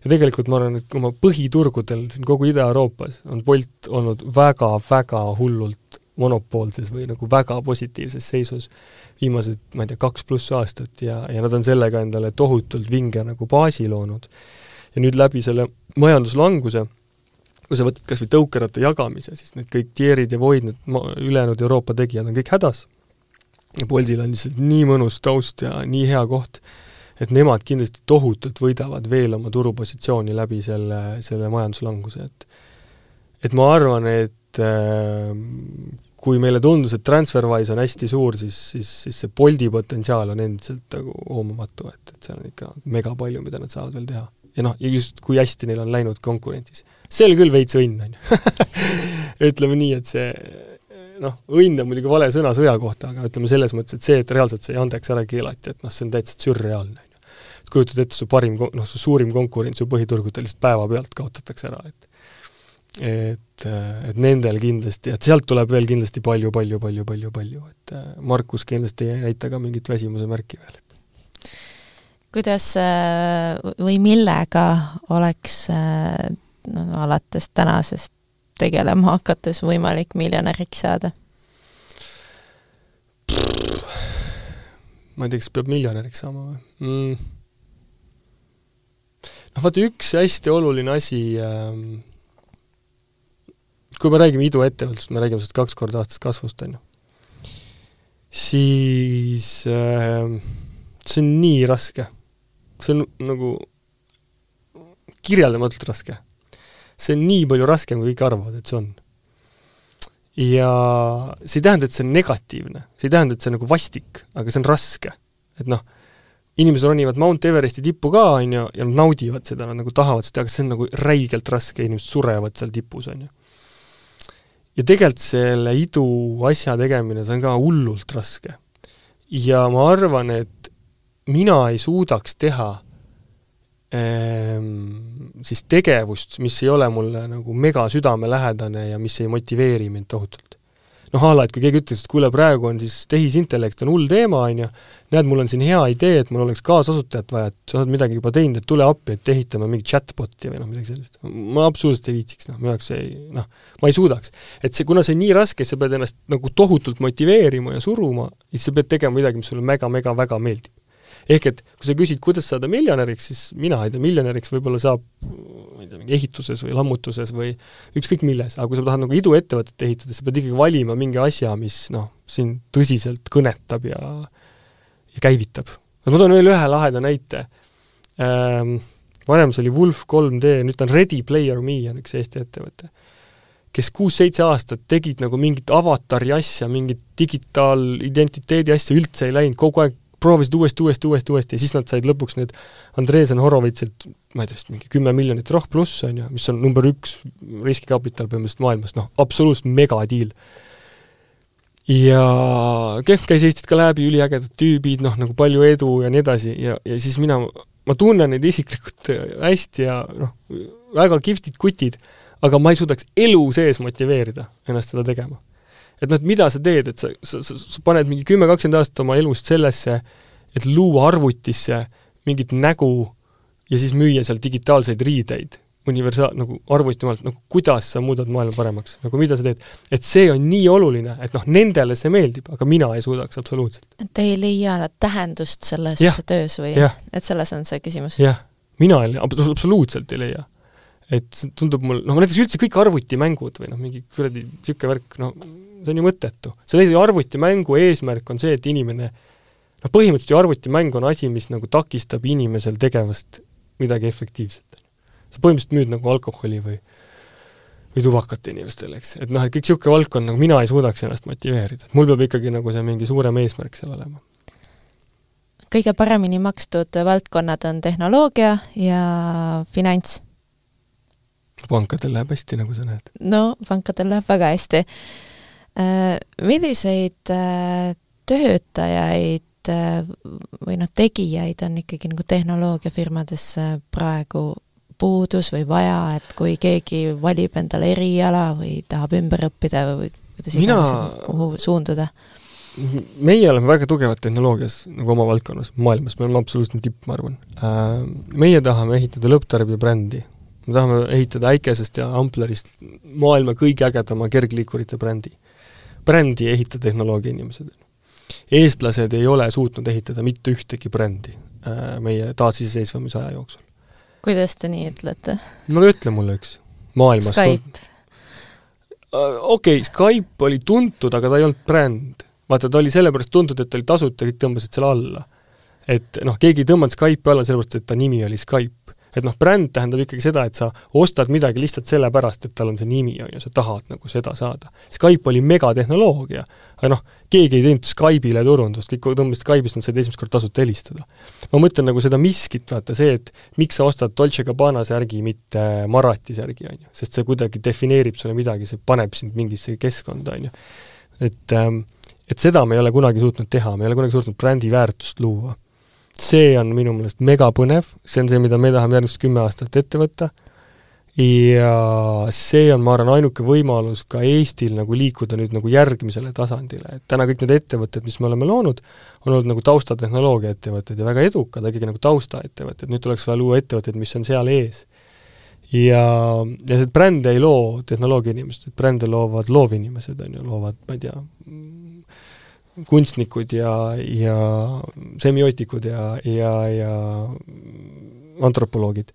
ja tegelikult ma arvan, et oma põhiturgudel siin kogu Ida-Euroopas on Bolt olnud väga-väga hullult monopoolses või nagu väga positiivses seisus viimased, ma ei tea, kaks pluss aastat ja, ja nad on sellega endale tohutult vinge nagu baasi loonud ja nüüd läbi selle majanduslanguse kui sa võtad kas või tõukeratta jagamise, siis need kõik Thierry'd ja Void, need ülejäänud Euroopa tegijad on kõik hädas. ja Boltil on lihtsalt nii mõnus taust ja nii hea koht, et nemad kindlasti tohutult võidavad veel oma turupositsiooni läbi selle, selle majanduslanguse, et et ma arvan, et äh, kui meile tundus, et TransferWise on hästi suur, siis, siis, siis see Bolti potentsiaal on endiselt nagu hoomamatu, et, et seal on ikka mega palju, mida nad saavad veel teha. Ja noh, just kui hästi neil on läinud konkurentsis. see oli küll veits õnn, on ju. ütleme nii, et see noh, õnn on muidugi vale sõna sõja kohta, aga ütleme selles mõttes, et see, et reaalselt see Yandex ära keelati, et noh, see on täitsa sürreaalne, on ju. et kujutad ette, su parim, noh, su suurim konkurent su põhiturgudel lihtsalt päevapealt kaotatakse ära, et et, et nendel kindlasti, et sealt tuleb veel kindlasti palju, palju, palju, palju, palju, et äh, Markus kindlasti ei näita ka mingit väsimuse märki veel. Kuidas äh, või millega oleks äh, no alates tänasest tegelema hakates võimalik miljonäriks saada? ma ei tea, kas peab miljonäriks saama või mm.? noh, vaata üks hästi oluline asi äh, kui me räägime iduettevõtlusest, me räägime sellest kaks korda aastas kasvust, on ju, siis äh, see on nii raske. See on nagu kirjeldamatult raske. see on nii palju raskem, kui kõik arvavad, et see on. ja see ei tähenda, et see on negatiivne, see ei tähenda, et see on nagu vastik, aga see on raske. et noh, inimesed ronivad Mount Everesti tippu ka, on ju, ja nad naudivad seda, nad nagu tahavad seda, aga see on nagu räigelt raske, inimesed surevad seal tipus, on ju ja tegelikult selle idu asja tegemine, see on ka hullult raske. ja ma arvan, et mina ei suudaks teha ehm, siis tegevust, mis ei ole mulle nagu mega südamelähedane ja mis ei motiveeri mind tohutult noh, a la, et kui keegi ütles, et kuule, praegu on siis tehisintellekt on hull teema, on ju, näed, mul on siin hea idee, et mul oleks kaasasutajat vaja, et sa oled midagi juba teinud, et tule appi, et ehitame mingit chatbot'i või noh, midagi sellist. ma absoluutselt ei viitsiks, noh, minu jaoks ei, noh, ma ei suudaks. et see, kuna see on nii raske, sa pead ennast nagu tohutult motiveerima ja suruma, siis sa pead tegema midagi, mis sulle mega-mega-väga meeldib ehk et kui sa küsid, kuidas saada miljonäriks, siis mina ei tea, miljonäriks võib-olla saab ma ei tea, mingi ehituses või lammutuses või ükskõik milles, aga kui sa tahad nagu iduettevõtet ehitada, sa pead ikkagi valima mingi asja, mis noh, sind tõsiselt kõnetab ja ja käivitab. ma toon veel ühe laheda näite ähm,, varem see oli Wolf 3D, nüüd ta on Ready Player Me on üks Eesti ettevõte kes kuus-seitse aastat tegid nagu mingit avatari asja, mingit digitaalidentiteedi asja üldse ei läinud, kogu aeg proovisid uuesti, uuesti, uuesti, uuesti ja siis nad said lõpuks need Andresen Horovitsilt, ma ei tea, vist mingi kümme miljonit roh pluss, on ju, mis on number üks riskikapital põhimõtteliselt maailmas, noh, absoluutselt megadiil. ja Kehv käis Eestit ka läbi, üliägedad tüübid, noh, nagu palju edu ja nii edasi ja, ja siis mina, ma tunnen neid isiklikult hästi ja noh, väga kihvtid kutid, aga ma ei suudaks elu sees motiveerida ennast seda tegema et noh, et mida sa teed, et sa, sa, sa, sa paned mingi kümme, kakskümmend aastat oma elust sellesse, et luua arvutisse mingit nägu ja siis müüa seal digitaalseid riideid, universaal, nagu arvutimaailmas, nagu kuidas sa muudad maailma paremaks, nagu mida sa teed. et see on nii oluline, et noh, nendele see meeldib, aga mina ei suudaks absoluutselt. et ei leia tähendust selles ja, töös või? et selles on see küsimus? jah, mina ei, absoluutselt ei leia. et tundub mul, noh näiteks üldse kõik arvutimängud või noh, mingi kuradi niisugune värk, no see on ju mõttetu. see arvutimängu eesmärk on see, et inimene noh, põhimõtteliselt ju arvutimäng on asi, mis nagu takistab inimesel tegevast midagi efektiivset. sa põhimõtteliselt müüd nagu alkoholi või või tubakat inimestele, eks, et noh, et kõik niisugune valdkond, nagu mina ei suudaks ennast motiveerida, et mul peab ikkagi nagu see mingi suurem eesmärk seal olema. kõige paremini makstud valdkonnad on tehnoloogia ja finants. pankadel läheb hästi, nagu sa näed. no pankadel läheb väga hästi milliseid äh, töötajaid äh, või noh, tegijaid on ikkagi nagu tehnoloogiafirmades praegu puudus või vaja, et kui keegi valib endale eriala või tahab ümber õppida või kuidas iganes Mina..., kuhu suunduda? meie oleme väga tugevad tehnoloogias, nagu oma valdkonnas, maailmas, me oleme absoluutne tipp, ma arvan. Meie tahame ehitada lõpptarbija brändi. me tahame ehitada äikesest ja amplerist maailma kõige ägedama kergliikurite brändi brändi ei ehita tehnoloogia inimesed. eestlased ei ole suutnud ehitada mitte ühtegi brändi äh, meie taasiseseisvumise aja jooksul. kuidas te nii ütlete? no ütle mulle üks. maailmas Skype. okei okay,, Skype oli tuntud, aga ta ei olnud bränd. vaata, ta oli sellepärast tuntud, et ta oli tasuta, kõik tõmbasid selle alla. et noh, keegi ei tõmmanud Skype'i alla sellepärast, et ta nimi oli Skype et noh, bränd tähendab ikkagi seda, et sa ostad midagi lihtsalt sellepärast, et tal on see nimi, on ju, sa tahad nagu seda saada. Skype oli megatehnoloogia, aga noh, keegi ei teinud Skype'ile turundust, kõik tõmbasid Skype'ist, nad said esimest korda tasuta helistada. ma mõtlen nagu seda miskit, vaata see, et miks sa ostad Dolce Gabbana särgi, mitte Marati särgi, on ju, sest see kuidagi defineerib sulle midagi, see paneb sind mingisse keskkonda, on ju. et ähm, et seda me ei ole kunagi suutnud teha, me ei ole kunagi suutnud brändi väärtust luua see on minu meelest megapõnev, see on see, mida me tahame järgmised kümme aastat ette võtta, ja see on, ma arvan, ainuke võimalus ka Eestil nagu liikuda nüüd nagu järgmisele tasandile, et täna kõik need ettevõtted, mis me oleme loonud, on olnud nagu taustatehnoloogia ettevõtted ja väga edukad, ikkagi nagu taustaettevõtted, nüüd tuleks vaja luua ettevõtteid, mis on seal ees. ja, ja see brände ei loo tehnoloogia inimesed, brände loovad loovinimesed, on ju, loovad, ma ei tea, kunstnikud ja, ja semiootikud ja, ja, ja antropoloogid.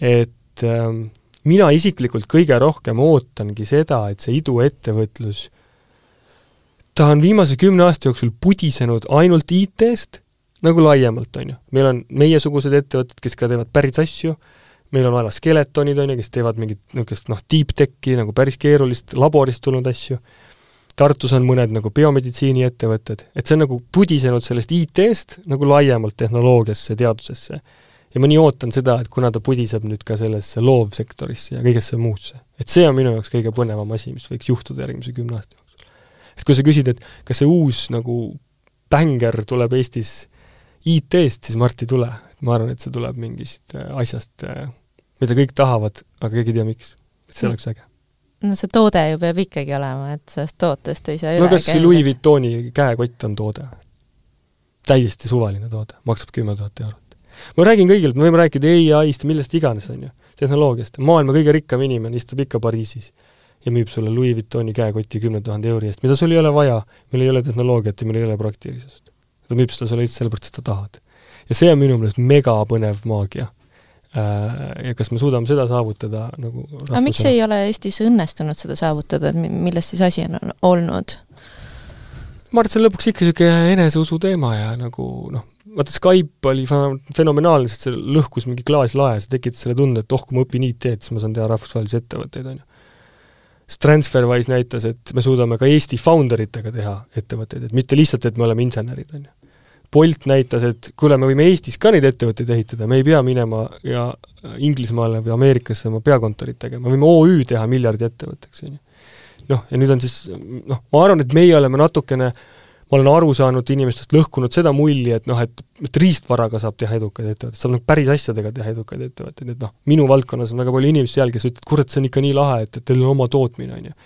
et ähm, mina isiklikult kõige rohkem ootangi seda, et see iduettevõtlus, ta on viimase kümne aasta jooksul pudisenud ainult IT-st, nagu laiemalt, on ju. meil on meiesugused ettevõtted, kes ka teevad päris asju, meil on vaja skeletonid, on ju, kes teevad mingit niisugust noh, deep tech'i nagu päris keerulist laborist tulnud asju Tartus on mõned nagu biomeditsiiniettevõtted, et see on nagu pudisenud sellest IT-st nagu laiemalt tehnoloogiasse, teadusesse. ja ma nii ootan seda, et kuna ta pudiseb nüüd ka sellesse loovsektorisse ja kõigesse muusse. et see on minu jaoks kõige põnevam asi, mis võiks juhtuda järgmise kümne aasta jooksul. et kui sa küsid, et kas see uus nagu bänger tuleb Eestis IT-st, siis Mart ei tule. ma arvan, et see tuleb mingist äh, asjast, äh, mida kõik tahavad, aga keegi ei tea, miks. see mm. oleks äge no see toode ju peab ikkagi olema, et sellest tootest ei saa üle no kas see Louis Vuittoni käekott on toode? täiesti suvaline toode, maksab kümme tuhat eurot. ma räägin kõigile, me võime rääkida ai-st ja millest iganes, on ju, tehnoloogiast, maailma kõige rikkam inimene istub ikka Pariisis ja müüb sulle Louis Vuittoni käekotti kümne tuhande euri eest, mida sul ei ole vaja, meil ei ole tehnoloogiat ja meil ei ole praktilisust. ta müüb seda sulle lihtsalt sellepärast, et sa tahad. ja see on minu meelest megapõnev maagia ja kas me suudame seda saavutada nagu aga miks ei ole Eestis õnnestunud seda saavutada, et milles siis asi on olnud? ma arvan, et see on lõpuks ikka niisugune eneseusu teema ja nagu noh, vaata Skype oli fenomenaalne, sest see lõhkus mingi klaaslae, see tekitas selle tunde, et oh, kui ma õpin IT-d, siis ma saan teha rahvusvahelisi ettevõtteid, on ju. siis TransferWise näitas, et me suudame ka Eesti founder itega teha ettevõtteid, et mitte lihtsalt, et me oleme insenerid, on ju Bolt näitas, et kuule, me võime Eestis ka neid ettevõtteid ehitada, me ei pea minema ja Inglismaale või Ameerikasse oma peakontorit tegema, võime OÜ teha miljardi ettevõtteks, on ju. noh, ja nüüd on siis noh, ma arvan, et meie oleme natukene ma olen aru saanud inimestest, lõhkunud seda mulli, et noh, et, et riistvaraga saab teha edukaid ettevõtteid, saab nagu päris asjadega teha edukaid ettevõtteid, et noh, minu valdkonnas on väga palju inimesi seal, kes ütlevad, kurat, see on ikka nii lahe, et, et teil on oma tootmine, on ju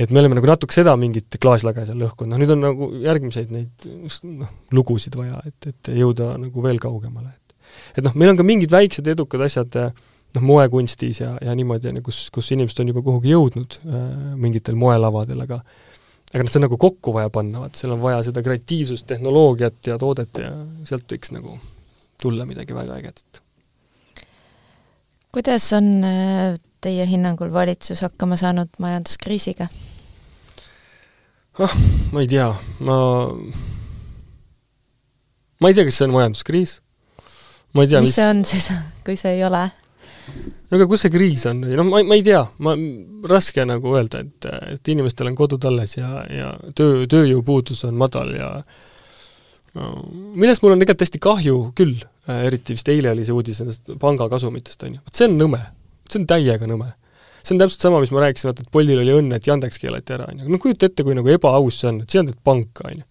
et me oleme nagu natuke seda mingit klaaslage seal lõhkunud, noh nüüd on nagu järgmiseid neid noh, lugusid vaja, et, et jõuda nagu veel kaugemale, et et noh, meil on ka mingid väiksed edukad asjad noh, moekunstis ja, ja niimoodi, kus, kus inimesed on juba kuhugi jõudnud äh, mingitel moelavadel, aga aga noh, see on nagu kokku vaja panna, vaat seal on vaja seda kreatiivsust, tehnoloogiat ja toodet ja sealt võiks nagu tulla midagi väga ägedat. kuidas on äh, teie hinnangul valitsus hakkama saanud majanduskriisiga? ah, ma ei tea, ma, ma ei tea, kas see on majanduskriis. ma ei tea, mis, mis see on siis, kui see ei ole? no aga kus see kriis on noh, ma, ma ei tea, ma, raske nagu öelda, et, et inimestel on kodud alles ja, ja töö, tööjõupuudus on madal ja no, millest mul on tegelikult hästi kahju küll, eriti vist eile oli see uudis nendest panga kasumitest, on ju, vot see on nõme see on täiega nõme. see on täpselt sama, mis ma rääkisin, vaata, et Boltil oli õnne, et Yandex keelati ära, on ju. no kujuta ette, kui nagu ebaaus see on, et sina teed panka, on ju.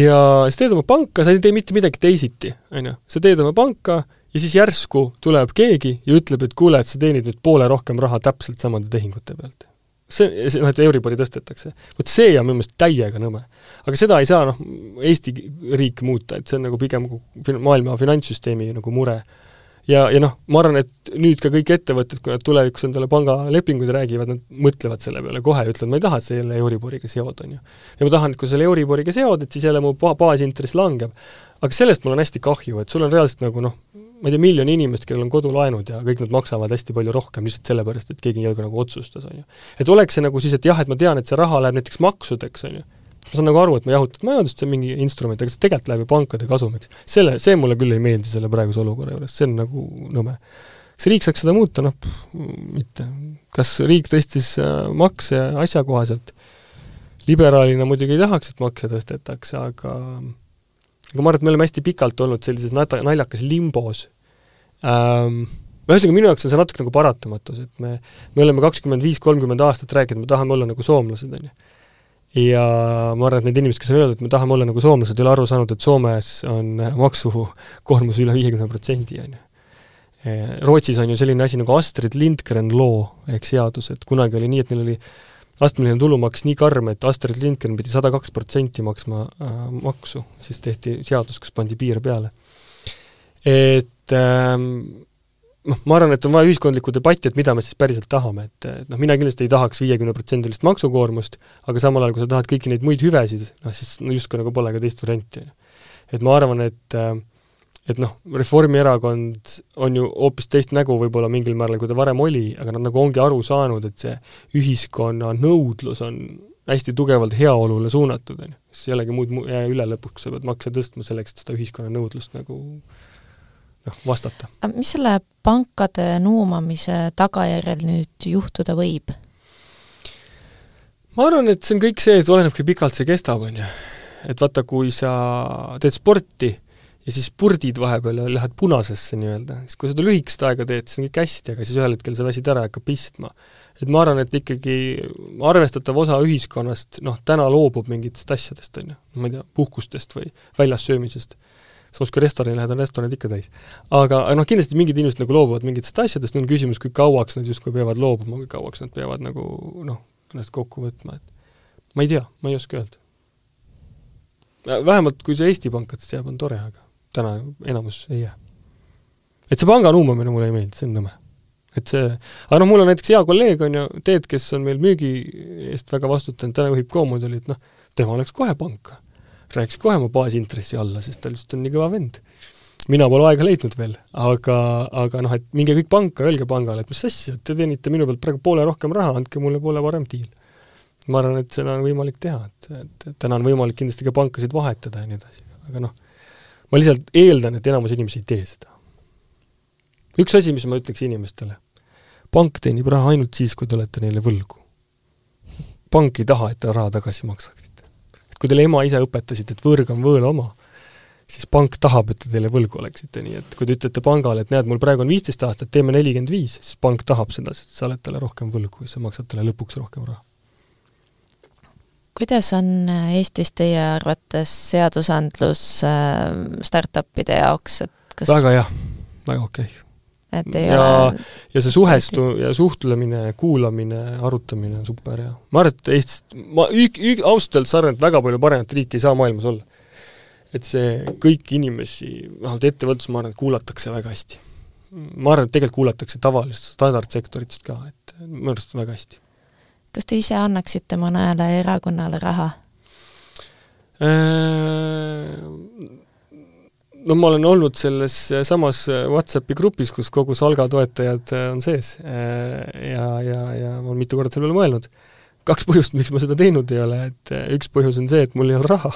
ja sa teed oma panka, sa ei tee mitte midagi teisiti, on ju. sa teed oma panka ja siis järsku tuleb keegi ja ütleb, et kuule, et sa teenid nüüd poole rohkem raha täpselt samade tehingute pealt see, see noh, et Euribori tõstetakse. vot see on minu meelest täiega nõme. aga seda ei saa noh, Eesti riik muuta, et see on nagu pigem maailma finantssüsteemi nagu mure ja, ja noh, ma arvan, et nüüd ka kõik ettevõtted, kui nad tulevikus endale pangalepinguid räägivad, nad mõtlevad selle peale kohe ja ütlevad, ma ei taha, et sa jälle Euriboriga seod, on ju. ja ma tahan, et kui sa selle Euriboriga seod, et siis jälle mu baasintress langeb. aga sellest mul on hästi kahju, et sul on reaalselt nagu noh, ma ei tea, miljon inimest, kellel on kodulaenud ja kõik nad maksavad hästi palju rohkem lihtsalt sellepärast, et keegi nagu otsustas, on ju. et oleks see nagu siis, et jah, et ma tean, et see raha läheb näiteks maksudeks, on ju, ma saan nagu aru, et ma jahutan majandust, see on mingi instrument, aga see tegelikult läheb ju pankade kasumiks. selle, see mulle küll ei meeldi selle praeguse olukorra juures, see on nagu nõme. kas riik saaks seda muuta, noh, mitte. kas riik tõstis äh, makse asjakohaselt? liberaalina muidugi ei tahaks, et makse tõstetakse, aga aga ma arvan, et me oleme hästi pikalt olnud sellises nata-, naljakas limbos ähm,. ühesõnaga, minu jaoks on see natuke nagu paratamatus, et me, me oleme kakskümmend viis, kolmkümmend aastat rääkinud, me tahame olla nagu soomlased, on ju. Ja ma arvan, et need inimesed, kes on öelnud, et me tahame olla nagu soomlased, ei ole aru saanud, et Soomes on maksukoormus üle viiekümne protsendi, on ju. Rootsis on ju selline asi nagu Astrid Lindgren law ehk seadus, et kunagi oli nii, et neil oli astmeline tulumaks nii karm, et Astrid Lindgren pidi sada kaks protsenti maksma äh, maksu, siis tehti seadus, kus pandi piir peale. et ähm, noh, ma arvan, et on vaja ühiskondlikku debatti, et mida me siis päriselt tahame, et, et noh, mina kindlasti ei tahaks viiekümneprotsendilist maksukoormust, aga samal ajal, kui sa tahad kõiki neid muid hüvesid, noh siis no justkui nagu pole ka teist varianti. et ma arvan, et äh, et noh, Reformierakond on ju hoopis teist nägu võib-olla mingil määral, kui ta varem oli, aga nad nagu ongi aru saanud, et see ühiskonna nõudlus on hästi tugevalt heaolule suunatud, on ju. siis ei olegi muud jää üle lõpuks, sa pead makse tõstma selleks, et seda ühiskonna nõudlust nagu noh, vastata. mis selle pankade nuumamise tagajärjel nüüd juhtuda võib? ma arvan, et see on kõik see, et oleneb, kui pikalt see kestab, on ju. et vaata, kui sa teed sporti, ja siis spurdid vahepeal ja lähed punasesse nii-öelda, siis kui seda lühikest aega teed, siis on kõik hästi, aga siis ühel hetkel sa väsid ära ja hakkab pistma. et ma arvan, et ikkagi arvestatav osa ühiskonnast noh, täna loobub mingitest asjadest, on ju, ma ei tea, puhkustest või väljas söömisest. Samas kui restorani lähed, on restoranid ikka täis. aga noh, kindlasti mingid inimesed nagu loobuvad mingitest asjadest, nüüd on küsimus, kui kauaks nad justkui peavad loobuma, kui kauaks nad peavad nagu noh, ennast kokku võtma, et ma ei tea, ma ei oska öelda. vähemalt kui see Eesti pankadest jääb, on tore, aga täna enamus ei jää. et see panga nuumamine mulle ei meeldi, see on nõme. et see, aga noh, mul on näiteks hea kolleeg, on ju, Teet, kes on meil müügi eest väga vastutanud, täna juhib Comodolit, noh, tema läks kohe panka. Rääkis kohe oma baasintressi alla, sest ta lihtsalt on nii kõva vend. mina pole aega leidnud veel, aga, aga noh, et minge kõik panka, öelge pangale, et mis asja, te teenite minu pealt praegu poole rohkem raha, andke mulle poole parem diil. ma arvan, et seda on võimalik teha, et, et, et täna on võimalik kindlasti ka pankasid vahetada ja nii edasi, aga noh, ma lihtsalt eeldan, et enamus inimesi ei tee seda. üks asi, mis ma ütleks inimestele, pank teenib raha ainult siis, kui te olete neile võlgu. pank ei taha, et te raha tagasi maksaksite. Kui teile ema ise õpetasid, et võõrg on võõla oma, siis pank tahab, et te teile võlgu oleksite, nii et kui te ütlete pangale, et näed, mul praegu on viisteist aastat, teeme nelikümmend viis, siis pank tahab seda, sest sa oled talle rohkem võlgu ja sa maksad talle lõpuks rohkem raha kuidas on äh, Eestis teie arvates seadusandlus äh, startupide jaoks, et kas väga hea, väga okei okay. Et ei ja, ole ja see suhestu ja suhtlemine, kuulamine, arutamine on super hea. ma arvan, et Eestis, ma ük-, ük-, ausalt öeldes arvan, et väga palju paremat riiki ei saa maailmas olla. et see kõiki inimesi, vähemalt ettevõtlus, ma arvan, et kuulatakse väga hästi. ma arvan, et tegelikult kuulatakse tavalist standardsektoritest ka, et minu arust väga hästi kas te ise annaksite mõnele erakonnale raha? Äh, no ma olen olnud selles samas Whatsappi grupis, kus kogu Salga toetajad äh, on sees äh, ja, ja, ja ma olen mitu korda selle peale mõelnud. kaks põhjust, miks ma seda teinud ei ole, et üks põhjus on see, et mul ei ole raha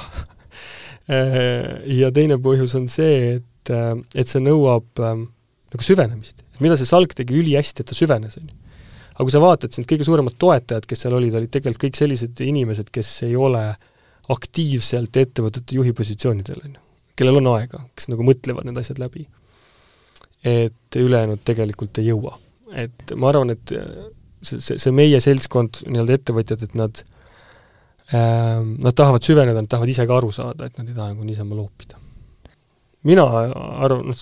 ja teine põhjus on see, et, et see nõuab nagu süvenemist. et mida see Salk tegi ülihästi, et ta süvenes, on ju aga kui sa vaatad, siis need kõige suuremad toetajad, kes seal olid, olid tegelikult kõik sellised inimesed, kes ei ole aktiivselt ettevõtete juhi positsioonidel, on ju. Kellel on aega, kes nagu mõtlevad need asjad läbi. et ülejäänud tegelikult ei jõua. et ma arvan, et see, see, see meie seltskond, nii-öelda ettevõtjad, et nad äh, nad tahavad süveneda, nad tahavad ise ka aru saada, et nad ei taha nagu niisama loopida. mina arvan, noh,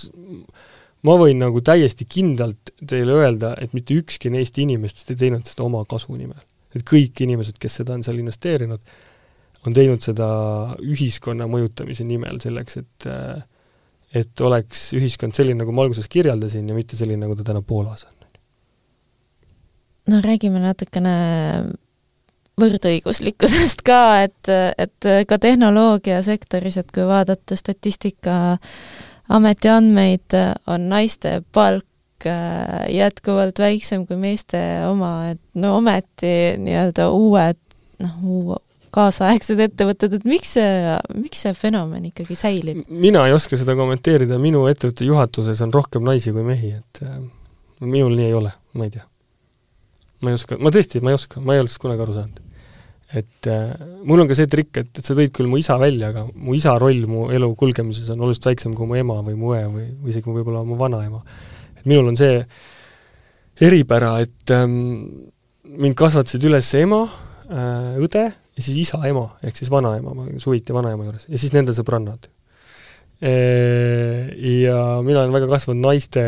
ma võin nagu täiesti kindlalt teile öelda, et mitte ükski neist inimestest ei teinud seda oma kasu nimel. et kõik inimesed, kes seda on seal investeerinud, on teinud seda ühiskonna mõjutamise nimel, selleks et et oleks ühiskond selline, nagu ma alguses kirjeldasin, ja mitte selline, nagu ta täna Poolas on. no räägime natukene võrdõiguslikkusest ka, et, et ka tehnoloogiasektoris, et kui vaadata statistika ametiandmeid, on naiste palk jätkuvalt väiksem kui meeste oma, et no ometi nii-öelda uued noh, kaasaegsed ettevõtted, et miks see, miks see fenomen ikkagi säilib? mina ei oska seda kommenteerida, minu ettevõtte juhatuses on rohkem naisi kui mehi, et äh, minul nii ei ole, ma ei tea. ma ei oska, ma tõesti, ma ei oska, ma ei ole sellest kunagi aru saanud. et äh, mul on ka see trikk, et, et sa tõid küll mu isa välja, aga mu isa roll mu elu kulgemises on oluliselt väiksem kui mu ema või mu õe või, või isegi võib-olla mu vanaema. et minul on see eripära, et ähm, mind kasvatasid üles ema äh,, õde ja siis isa, ema, ehk siis vanaema, ma suviti vanaema juures, ja siis nende sõbrannad. Ja mina olen väga kasvanud naiste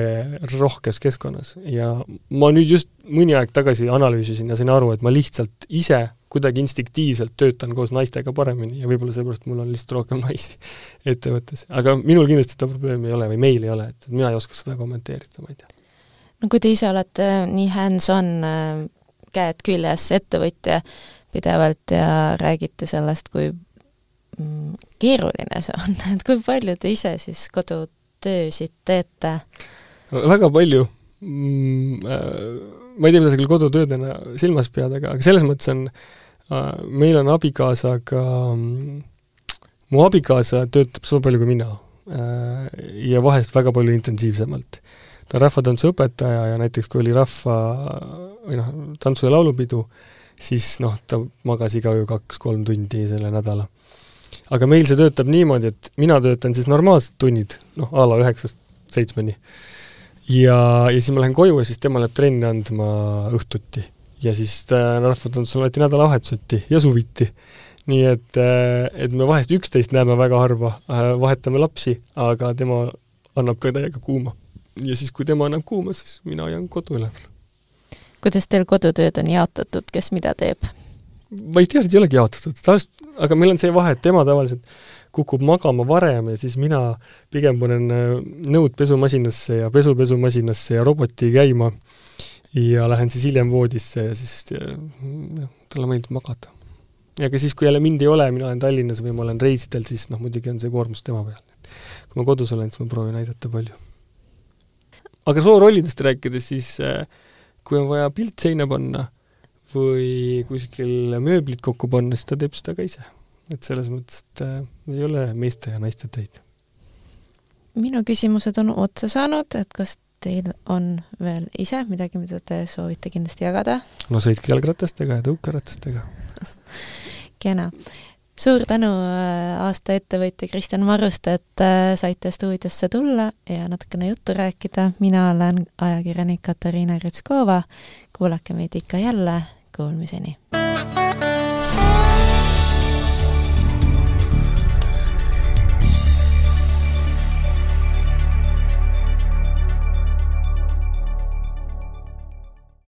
rohkes keskkonnas ja ma nüüd just mõni aeg tagasi analüüsisin ja sain aru, et ma lihtsalt ise kuidagi instinktiivselt töötan koos naistega paremini ja võib-olla seepärast mul on lihtsalt rohkem naisi ettevõttes. aga minul kindlasti seda probleemi ei ole või meil ei ole, et mina ei oska seda kommenteerida, ma ei tea. no kui te ise olete nii hands-on, äh, käed küljes ettevõtja, pidevalt ja räägite sellest, kui mm, keeruline see on, et kui palju te ise siis kodutöösid teete? väga palju mm,. Äh, ma ei tea, mida sa küll kodutöödena silmas pead, aga, aga selles mõttes on, äh, meil on abikaasaga, mm, mu abikaasa töötab sama palju kui mina äh, ja vahest väga palju intensiivsemalt. ta on rahvatantsu õpetaja ja näiteks kui oli rahva või noh, tantsu- ja laulupidu, siis noh, ta magas iga öö kaks-kolm tundi selle nädala. aga meil see töötab niimoodi, et mina töötan siis normaalsed tunnid, noh, a la üheksast seitsmeni. ja, ja siis ma lähen koju ja siis tema läheb trenni andma õhtuti. ja siis rahvatantsul alati nädalavahetuseti ja suviti. nii et, et me vahest üksteist näeme väga harva, vahetame lapsi, aga tema annab ka täiega kuuma. ja siis, kui tema annab kuuma, siis mina jään kodu üleval kuidas teil kodutööd on jaotatud, kes mida teeb? ma ei tea, et ei olegi jaotatud, tavaliselt, aga meil on see vahe, et tema tavaliselt kukub magama varem ja siis mina pigem panen äh, nõud pesumasinasse ja pesu pesumasinasse ja roboti käima ja lähen siis hiljem voodisse ja siis jah, talle meeldib magada. ja ka siis, kui jälle mind ei ole, mina olen Tallinnas või ma olen reisidel, siis noh, muidugi on see koormus tema peal. kui ma kodus olen, siis ma proovin aidata palju. aga soorollidest rääkides, siis äh, kui on vaja pilt seina panna või kuskil mööblit kokku panna, siis ta teeb seda ka ise. et selles mõttes, et äh, ei ole meeste ja naiste töid. minu küsimused on otsa saanud, et kas teil on veel ise midagi, mida te soovite kindlasti jagada? no sõitke jalgratastega ja tõukeratastega kena suur tänu, äh, aasta ettevõtja Kristjan Maruste, et äh, saite stuudiosse tulla ja natukene juttu rääkida. mina olen ajakirjanik Katariina Rütskova. kuulake meid ikka jälle, kuulmiseni!